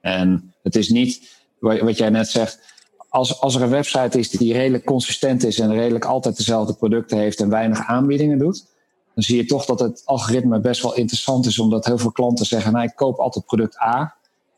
B: En het is niet, wat wat jij net zegt, als, als er een website is die redelijk consistent is en redelijk altijd dezelfde producten heeft en weinig aanbiedingen doet, dan zie je toch dat het algoritme best wel interessant is, omdat heel veel klanten zeggen, nou, ik koop altijd product A,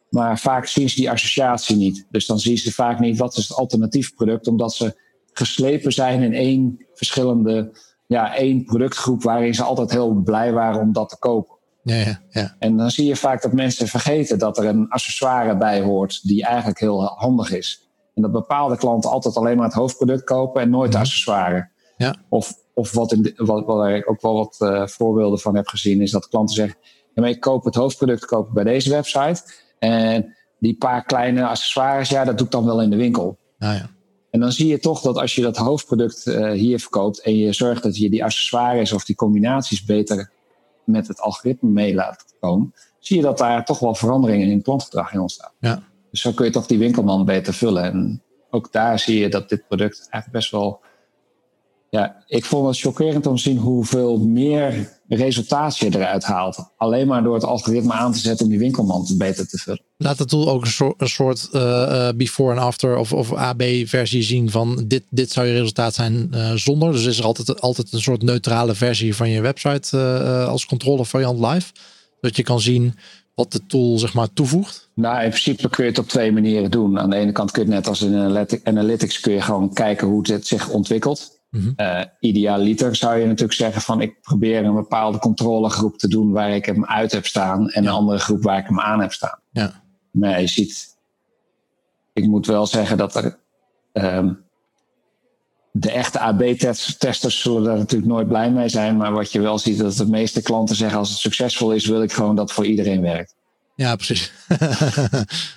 B: maar vaak zien ze die associatie niet. Dus dan zien ze vaak niet wat is het alternatief product, omdat ze geslepen zijn in één verschillende, ja, één productgroep waarin ze altijd heel blij waren om dat te kopen.
A: ja, ja, ja.
B: En dan zie je vaak dat mensen vergeten dat er een accessoire bij hoort die eigenlijk heel handig is. En dat bepaalde klanten altijd alleen maar het hoofdproduct kopen en nooit de
A: Mhm.
B: accessoires.
A: Ja.
B: Of, of wat, in de- wat, ik ook wel wat eh, voorbeelden van heb gezien, is dat klanten zeggen: ja, maar ik koop het hoofdproduct koop ik bij deze website. En die paar kleine accessoires, ja, dat doe ik dan wel in de winkel.
A: Nou ja.
B: En dan zie je toch dat als je dat hoofdproduct eh, hier verkoopt en je zorgt dat je die accessoires of die combinaties beter met het algoritme mee laat komen, zie je dat daar toch wel veranderingen in het klantgedrag in ontstaan.
A: Ja.
B: Dus zo kun je toch die winkelman beter vullen. En ook daar zie je dat dit product eigenlijk best wel. Ja, ik vond het chockerend om te zien hoeveel meer resultaat je eruit haalt. Alleen maar door het algoritme aan te zetten om die winkelman beter te vullen.
A: Laat de tool ook een soort, een soort eh, eh, before en after of, of AB-versie zien van dit, dit zou je resultaat zijn eh, zonder. Dus is er altijd, altijd een soort neutrale versie van je website eh, als controlevariant live. Dat je kan zien wat de tool zeg maar toevoegt.
B: Nou, in principe kun je het op twee manieren doen. Aan de ene kant kun je het net als in analytic- analytics kun je gewoon kijken hoe het zich ontwikkelt.
A: Mhm.
B: Eh, idealiter zou je natuurlijk zeggen van ik probeer een bepaalde controlegroep te doen waar ik hem uit heb staan en een andere groep waar ik hem aan heb staan.
A: Ja.
B: Maar je ziet, ik moet wel zeggen dat er ehm, de echte AB-testers zullen daar natuurlijk nooit blij mee zijn. Maar wat je wel ziet, dat de meeste klanten zeggen als het succesvol is, wil ik gewoon dat het voor iedereen werkt.
A: Ja, precies. [LAUGHS]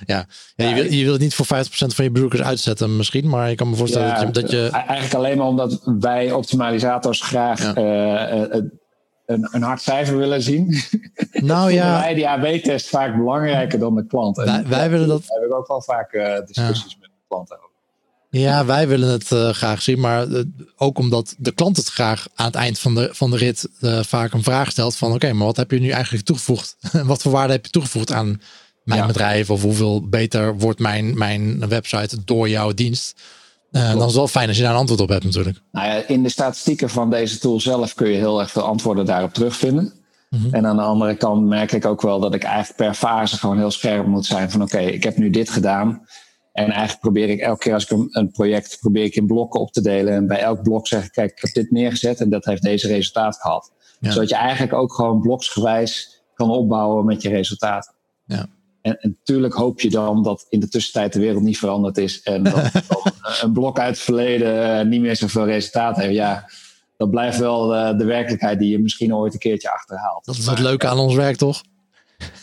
A: ja. ja, je, wil, je wil het niet voor 50% van je bezoekers uitzetten misschien, maar ik kan me voorstellen
B: Ja,
A: dat je... Dat je
B: Eigenlijk alleen maar omdat wij optimalisators graag
A: Ja.
B: eh, eh, een, een hard cijfer willen zien. [LAUGHS]
A: nou ja,
B: wij die AB-test vaak belangrijker dan de klant. En
A: Wij- wij willen dat-
B: Daar heb ik ook wel vaak eh, discussies met de klanten over.
A: Ja, wij willen het eh, graag zien, maar eh, ook omdat de klant het graag aan het eind van de, van de rit eh, vaak een vraag stelt van oké, maar wat heb je nu eigenlijk toegevoegd? [LAUGHS] wat voor waarde heb je toegevoegd aan mijn
B: Ja.
A: bedrijf? Of hoeveel beter wordt mijn, mijn website door jouw dienst? Dan is het wel fijn als je daar een antwoord op hebt natuurlijk.
B: Nou ja, in de statistieken van deze tool zelf kun je heel erg veel antwoorden daarop terugvinden.
A: Mhm.
B: En aan de andere kant merk ik ook wel dat ik eigenlijk per fase gewoon heel scherp moet zijn van oké, ik heb nu dit gedaan. En eigenlijk probeer ik elke keer als ik een, een project probeer ik in blokken op te delen. En bij elk blok zeg ik, kijk, ik heb dit neergezet en dat heeft deze resultaat gehad.
A: Ja.
B: Zodat je eigenlijk ook gewoon bloksgewijs kan opbouwen met je resultaten.
A: Ja.
B: En, en natuurlijk hoop je dan dat in de tussentijd de wereld niet veranderd is. En dat [LAUGHS] een blok uit het verleden eh, niet meer zoveel resultaat heeft. Ja, dat blijft wel eh, de werkelijkheid die je misschien ooit een keertje achterhaalt.
A: Dat is het leuke aan ons werk, toch?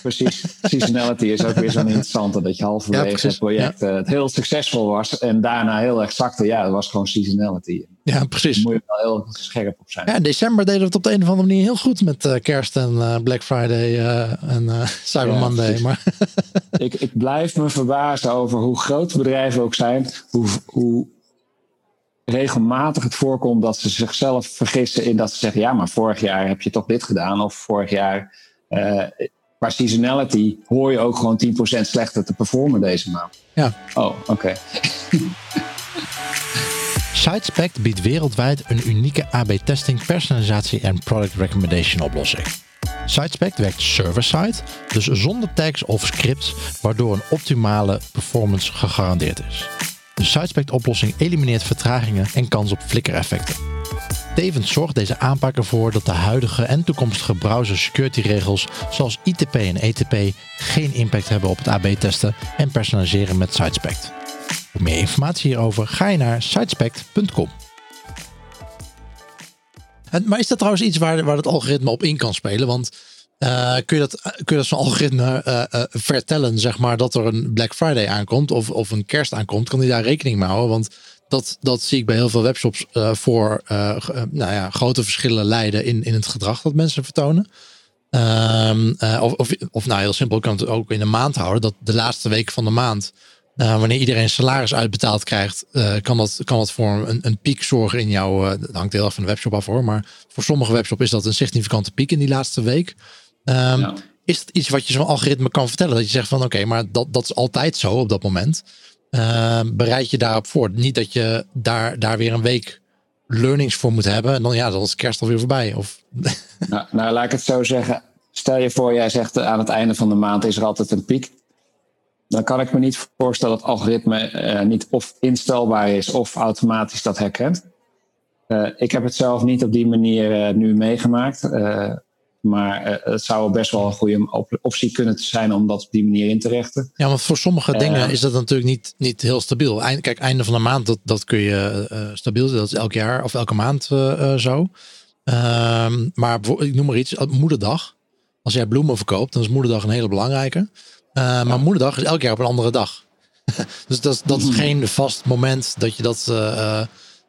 B: Precies. Seasonality is ook weer zo'n interessante. Dat je
A: Ja,
B: halverwege
A: precies.
B: het project eh, het heel succesvol was. En daarna heel erg zakte. Ja, dat was gewoon seasonality.
A: Ja,
B: Daar
A: precies.
B: moet je wel heel scherp op zijn.
A: Ja, in december deden we het op de een of andere manier heel goed met eh, kerst en eh, Black Friday en [LAUGHS] Cyber
B: Ja,
A: Monday.
B: precies.
A: Maar [LAUGHS]
B: Ik, ik blijf me verbazen over hoe groot bedrijven ook zijn. Hoe, hoe regelmatig het voorkomt dat ze zichzelf vergissen in dat ze zeggen: ja, maar vorig jaar heb je toch dit gedaan. Of vorig jaar. Qua seasonality hoor je ook gewoon 10% slechter te performen deze maand.
A: ja,
B: Oh, oké. [LAUGHS]
A: SiteSpect biedt wereldwijd een unieke AB-testing, personalisatie en product recommendation oplossing. SiteSpect werkt server-side, dus zonder tags of scripts, waardoor een optimale performance gegarandeerd is. De SiteSpect-oplossing elimineert vertragingen en kans op flikkereffecten. Tevens zorgt deze aanpak ervoor dat de huidige en toekomstige browser security regels zoals ITP en ETP geen impact hebben op het AB-testen en personaliseren met SiteSpect. Voor meer informatie hierover ga je naar sitespect.com. Maar is dat trouwens iets waar, waar het algoritme op in kan spelen? Want eh, kun je dat, kun je dat zo'n algoritme eh, eh, vertellen, zeg maar, dat er een Black Friday aankomt of, of een kerst aankomt? Kan die daar rekening mee houden? Want dat, dat zie ik bij heel veel webshops eh, voor eh, nou ja, grote verschillen leiden in, in het gedrag dat mensen vertonen. Ehm, eh, of, of, of nou heel simpel, kan het ook in de maand houden. Dat de laatste week van de maand, wanneer iedereen salaris uitbetaald krijgt, kan, dat, kan dat voor een, een piek zorgen in jouw. dat hangt heel erg van de webshop af hoor. Maar voor sommige webshops is dat een significante piek in die laatste week. Ehm,
B: Ja.
A: Is het iets wat je zo'n algoritme kan vertellen? Dat je zegt van oké, maar dat, dat is altijd zo op dat moment. Ehm, bereid je daarop voor. Niet dat je daar, daar weer een week learnings voor moet hebben. En dan ja, dan is kerst alweer voorbij. Of [LAUGHS]
B: Nou, nou, laat ik het zo zeggen. Stel je voor, jij zegt eh, aan het einde van de maand is er altijd een piek. Dan kan ik me niet voorstellen dat het algoritme eh, niet of instelbaar is of automatisch dat herkent. Eh, ik heb het zelf niet op die manier nu meegemaakt. Eh, Maar uh, het zou best wel een goede optie kunnen zijn om dat op die manier in te richten.
A: Ja, want voor sommige dingen is dat natuurlijk niet, niet heel stabiel. Eind, kijk, einde van de maand, dat, dat kun je uh, stabiel Dat is elk jaar of elke maand zo. Ehm, maar ik noem maar iets, moederdag. Als jij bloemen verkoopt, dan is moederdag een hele belangrijke. Ja. Maar moederdag is elk jaar op een andere dag. [LAUGHS] dus dat, dat is mhm. geen vast moment dat je dat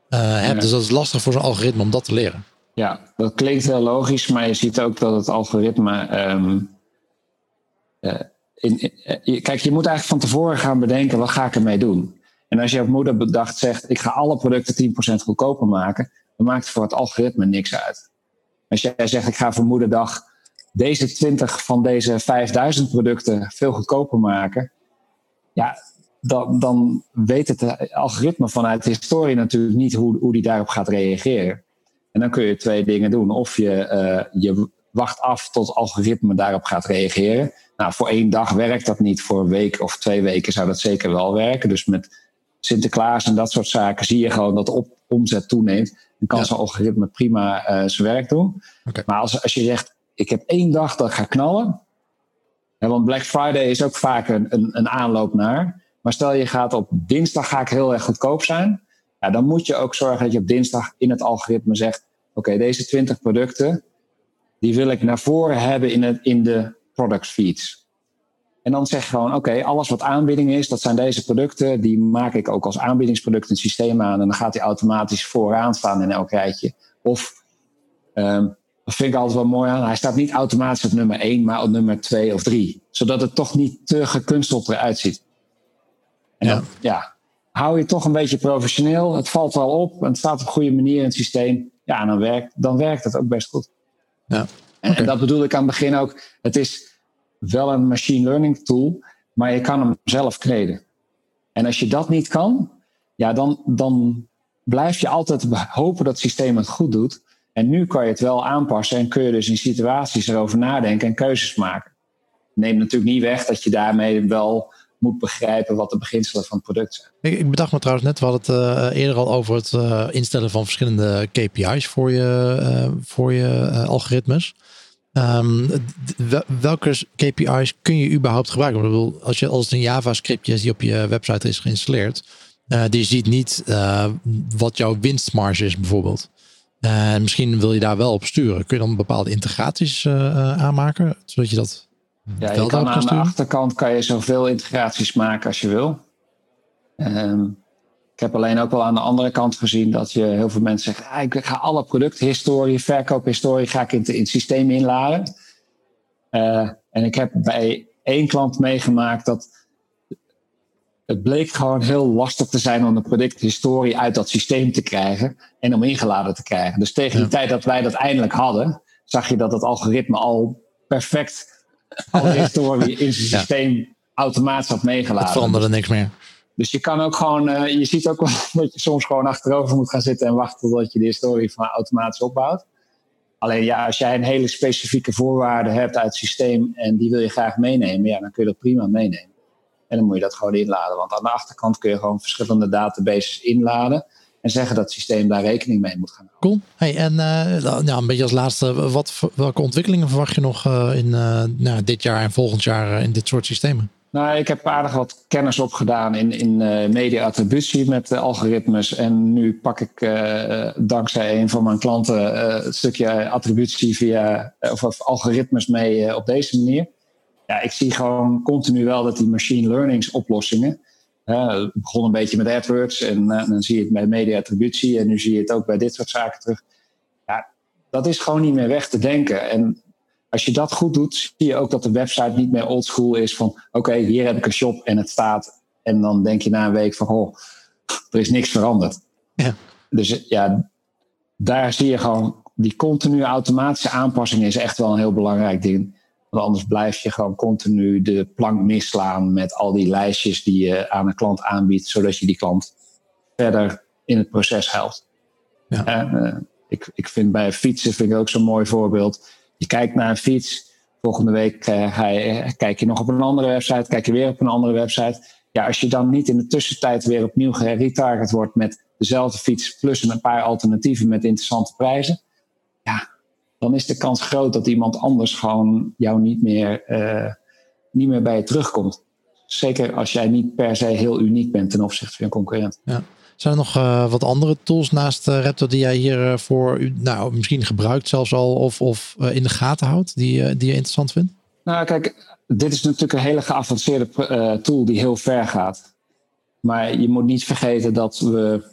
A: hebt. Dus dat is lastig voor zo'n algoritme om dat te leren.
B: Ja, dat klinkt heel logisch, maar je ziet ook dat het algoritme. Um, in, in, kijk, je moet eigenlijk van tevoren gaan bedenken: wat ga ik ermee doen? En als je op moeder bedacht zegt: ik ga alle producten 10% goedkoper maken, dan maakt het voor het algoritme niks uit. Als jij zegt: ik ga voor moederdag deze 20 van deze 5000 producten veel goedkoper maken, ja, dan, dan weet het algoritme vanuit de historie natuurlijk niet hoe, hoe die daarop gaat reageren. En dan kun je twee dingen doen. Of je, uh, je wacht af tot het algoritme daarop gaat reageren. Nou, voor één dag werkt dat niet. Voor een week of twee weken zou dat zeker wel werken. Dus met Sinterklaas en dat soort zaken zie je gewoon dat de op omzet toeneemt. Dan kan ja. zo'n algoritme prima uh, zijn werk doen. Okay. Maar als, als je zegt, ik heb één dag dat ik ga knallen. Hè, want Black Friday is ook vaak een, een, een aanloop naar. Maar stel je gaat op dinsdag ga ik heel erg goedkoop zijn. Ja, dan moet je ook zorgen dat je op dinsdag in het algoritme zegt: Oké, deze 20 producten, die wil ik naar voren hebben in, het, in de product feeds. En dan zeg je gewoon: Oké, alles wat aanbieding is, dat zijn deze producten, die maak ik ook als aanbiedingsproduct in het systeem aan. En dan gaat die automatisch vooraan staan in elk rijtje. Of, um, dat vind ik altijd wel mooi aan, hij staat niet automatisch op nummer 1, maar op nummer 2 of 3. Zodat het toch niet te gekunsteld eruit ziet. En ja. Ja, hou je toch een beetje professioneel. Het valt wel op en het staat op een goede manier in het systeem. Ja, dan werkt, dan werkt het ook best goed. Ja. En, en, dat bedoel ik aan het begin ook. Het is wel een machine learning tool, maar je kan hem zelf kleden. En als je dat niet kan, ja, dan, dan blijf je altijd hopen dat het systeem het goed doet. En nu kan je het wel aanpassen en kun je dus in situaties erover nadenken en keuzes maken. Neem natuurlijk niet weg dat je daarmee wel moet begrijpen wat de beginselen van het product zijn.
A: Ik, ik bedacht me trouwens net, we hadden het uh, eerder al over het uh, instellen van verschillende KPI's voor je, uh, voor je algoritmes. Um, welke KPI's kun je überhaupt gebruiken? Ik bedoel, als, je, als een JavaScript is die op je website is geïnstalleerd, die ziet niet wat jouw winstmarge is bijvoorbeeld. misschien wil je daar wel op sturen. Kun je dan bepaalde integraties aanmaken, zodat je dat
B: ja, je kan aan de achterkant kan je zoveel integraties maken als je wil. Um, ik heb alleen ook wel aan de andere kant gezien dat je heel veel mensen zeggen: ah, ik ga alle producthistorie, verkoophistorie, ga ik in, in het systeem inladen. Uh, en ik heb bij één klant meegemaakt dat het bleek gewoon heel lastig te zijn om de producthistorie uit dat systeem te krijgen en om ingeladen te krijgen. Dus tegen die tijd dat wij dat eindelijk hadden, zag je dat het algoritme al perfect alle historie in zijn systeem automatisch had meegeladen.
A: Het veranderde niks meer.
B: Dus je kan ook gewoon, uh, je ziet ook wel [LAUGHS] dat je soms gewoon achterover moet gaan zitten en wachten totdat je de historie van automatisch opbouwt. Alleen ja, als jij een hele specifieke voorwaarde hebt uit het systeem en die wil je graag meenemen, ja, dan kun je dat prima meenemen. En dan moet je dat gewoon inladen. Want aan de achterkant kun je gewoon verschillende databases inladen en zeggen dat het systeem daar rekening mee moet gaan
A: houden. Cool. Hey, en uh, ja, een beetje als laatste, wat, welke ontwikkelingen verwacht je nog uh, in uh, nou, dit jaar en volgend jaar in dit soort systemen?
B: Nou, ik heb aardig wat kennis opgedaan in, in media-attributie met algoritmes. En nu pak ik dankzij een van mijn klanten een stukje attributie via of, of algoritmes mee op deze manier. Ja, ik zie gewoon continu wel dat die machine learning oplossingen het begon een beetje met AdWords en uh, dan zie je het bij media-attributie en nu zie je het ook bij dit soort zaken terug. Ja, dat is gewoon niet meer weg te denken. En als je dat goed doet, zie je ook dat de website niet meer oldschool is van oké, hier heb ik een shop en het staat. En dan denk je na een week van oh, er is niks veranderd. Ja. Dus ja, daar zie je gewoon die continue automatische aanpassing is echt wel een heel belangrijk ding. Want anders blijf je gewoon continu de plank misslaan met al die lijstjes die je aan een klant aanbiedt, zodat je die klant verder in het proces helpt. Ja. Uh, ik, ik vind bij fietsen vind ik ook zo'n mooi voorbeeld. Je kijkt naar een fiets, volgende week uh, ga je, kijk je nog op een andere website, kijk je weer op een andere website. Ja, als je dan niet in de tussentijd weer opnieuw geretarget wordt met dezelfde fiets plus een paar alternatieven met interessante prijzen, ja, dan is de kans groot dat iemand anders gewoon jou niet meer, uh, niet meer bij je terugkomt. Zeker als jij niet per se heel uniek bent ten opzichte van je concurrent.
A: Ja. Zijn er nog uh, wat andere tools naast uh, Raptor die jij hier voor nou, misschien gebruikt zelfs al of, of in de gaten houdt, die, die je interessant vindt?
B: Nou, kijk, dit is natuurlijk een hele geavanceerde tool die heel ver gaat. Maar je moet niet vergeten dat we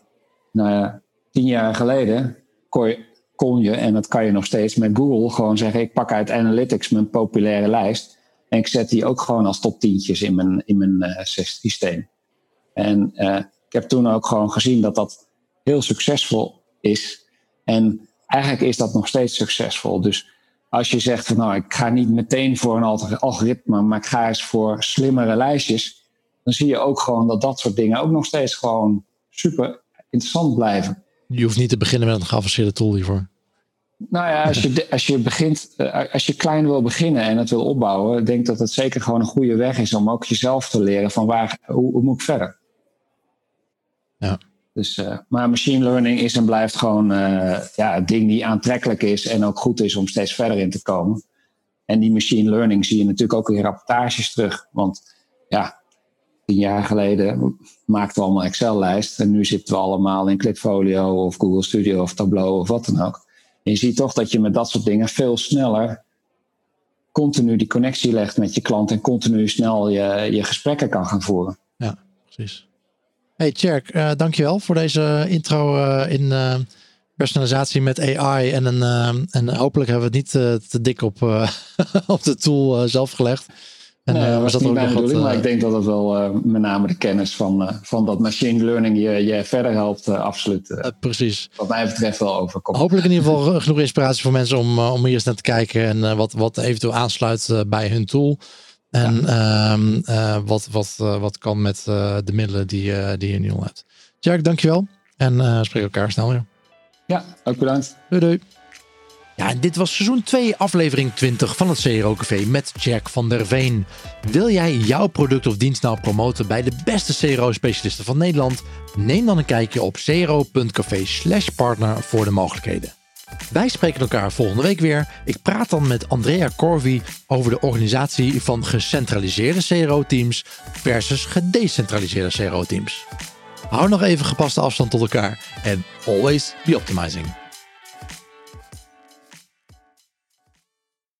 B: nou ja, tien jaar geleden kon je, kon je, en dat kan je nog steeds met Google, gewoon zeggen: ik pak uit Analytics mijn populaire lijst. En ik zet die ook gewoon als top tientjes in mijn, in mijn uh, systeem. En uh, ik heb toen ook gewoon gezien dat dat heel succesvol is. En eigenlijk is dat nog steeds succesvol. Dus als je zegt van nou, ik ga niet meteen voor een algoritme, maar ik ga eens voor slimmere lijstjes. Dan zie je ook gewoon dat dat soort dingen ook nog steeds gewoon super interessant blijven.
A: Je hoeft niet te beginnen met een geavanceerde tool hiervoor.
B: Nou ja, als je, als je begint, eh, als je klein wil beginnen en het wil opbouwen, denk dat het zeker gewoon een goede weg is om ook jezelf te leren van waar, hoe, hoe moet ik verder.
A: Ja.
B: Dus, uh, maar machine learning is en blijft gewoon uh, ja, een ding die aantrekkelijk is en ook goed is om steeds verder in te komen. En die machine learning zie je natuurlijk ook in rapportages terug. Want ja, tien jaar geleden maakten we allemaal Excel-lijst. En nu zitten we allemaal in Clipfolio of Google Studio of Tableau of wat dan ook. Je ziet toch dat je met dat soort dingen veel sneller continu die connectie legt met je klant en continu snel je, je gesprekken kan gaan voeren.
A: Ja, precies. Hey Tjerk, uh, dankjewel voor deze intro uh, in uh, personalisatie met AI. En, een, en hopelijk hebben we het niet te dik op, [LAUGHS] op de tool zelf gelegd.
B: En, nee, dat was dat niet mijn bedoeling, maar ik denk dat het wel met name de kennis van, van dat machine learning je, je verder helpt, absoluut.
A: precies.
B: Wat mij betreft wel overkomt.
A: Hopelijk in ieder geval genoeg inspiratie voor mensen om, om hier eens naar te kijken en wat, wat eventueel aansluit bij hun tool. En ja. um, uh, wat, wat, uh, wat kan met uh, de middelen die, die je nu al hebt. Jack, dankjewel. En spreek elkaar snel weer.
B: Ja, ook bedankt.
A: Doei doei. Ja, dit was seizoen 2, aflevering 20 van het CRO Café met Jack van der Veen. Wil jij jouw product of dienst nou promoten bij de beste CRO-specialisten van Nederland? Neem dan een kijkje op cro.café partner voor de mogelijkheden. Wij spreken elkaar volgende week weer. Ik praat dan met Andrea Corvi over de organisatie van gecentraliseerde CRO-teams versus gedecentraliseerde CRO-teams. Hou nog even gepaste afstand tot elkaar en always be optimizing.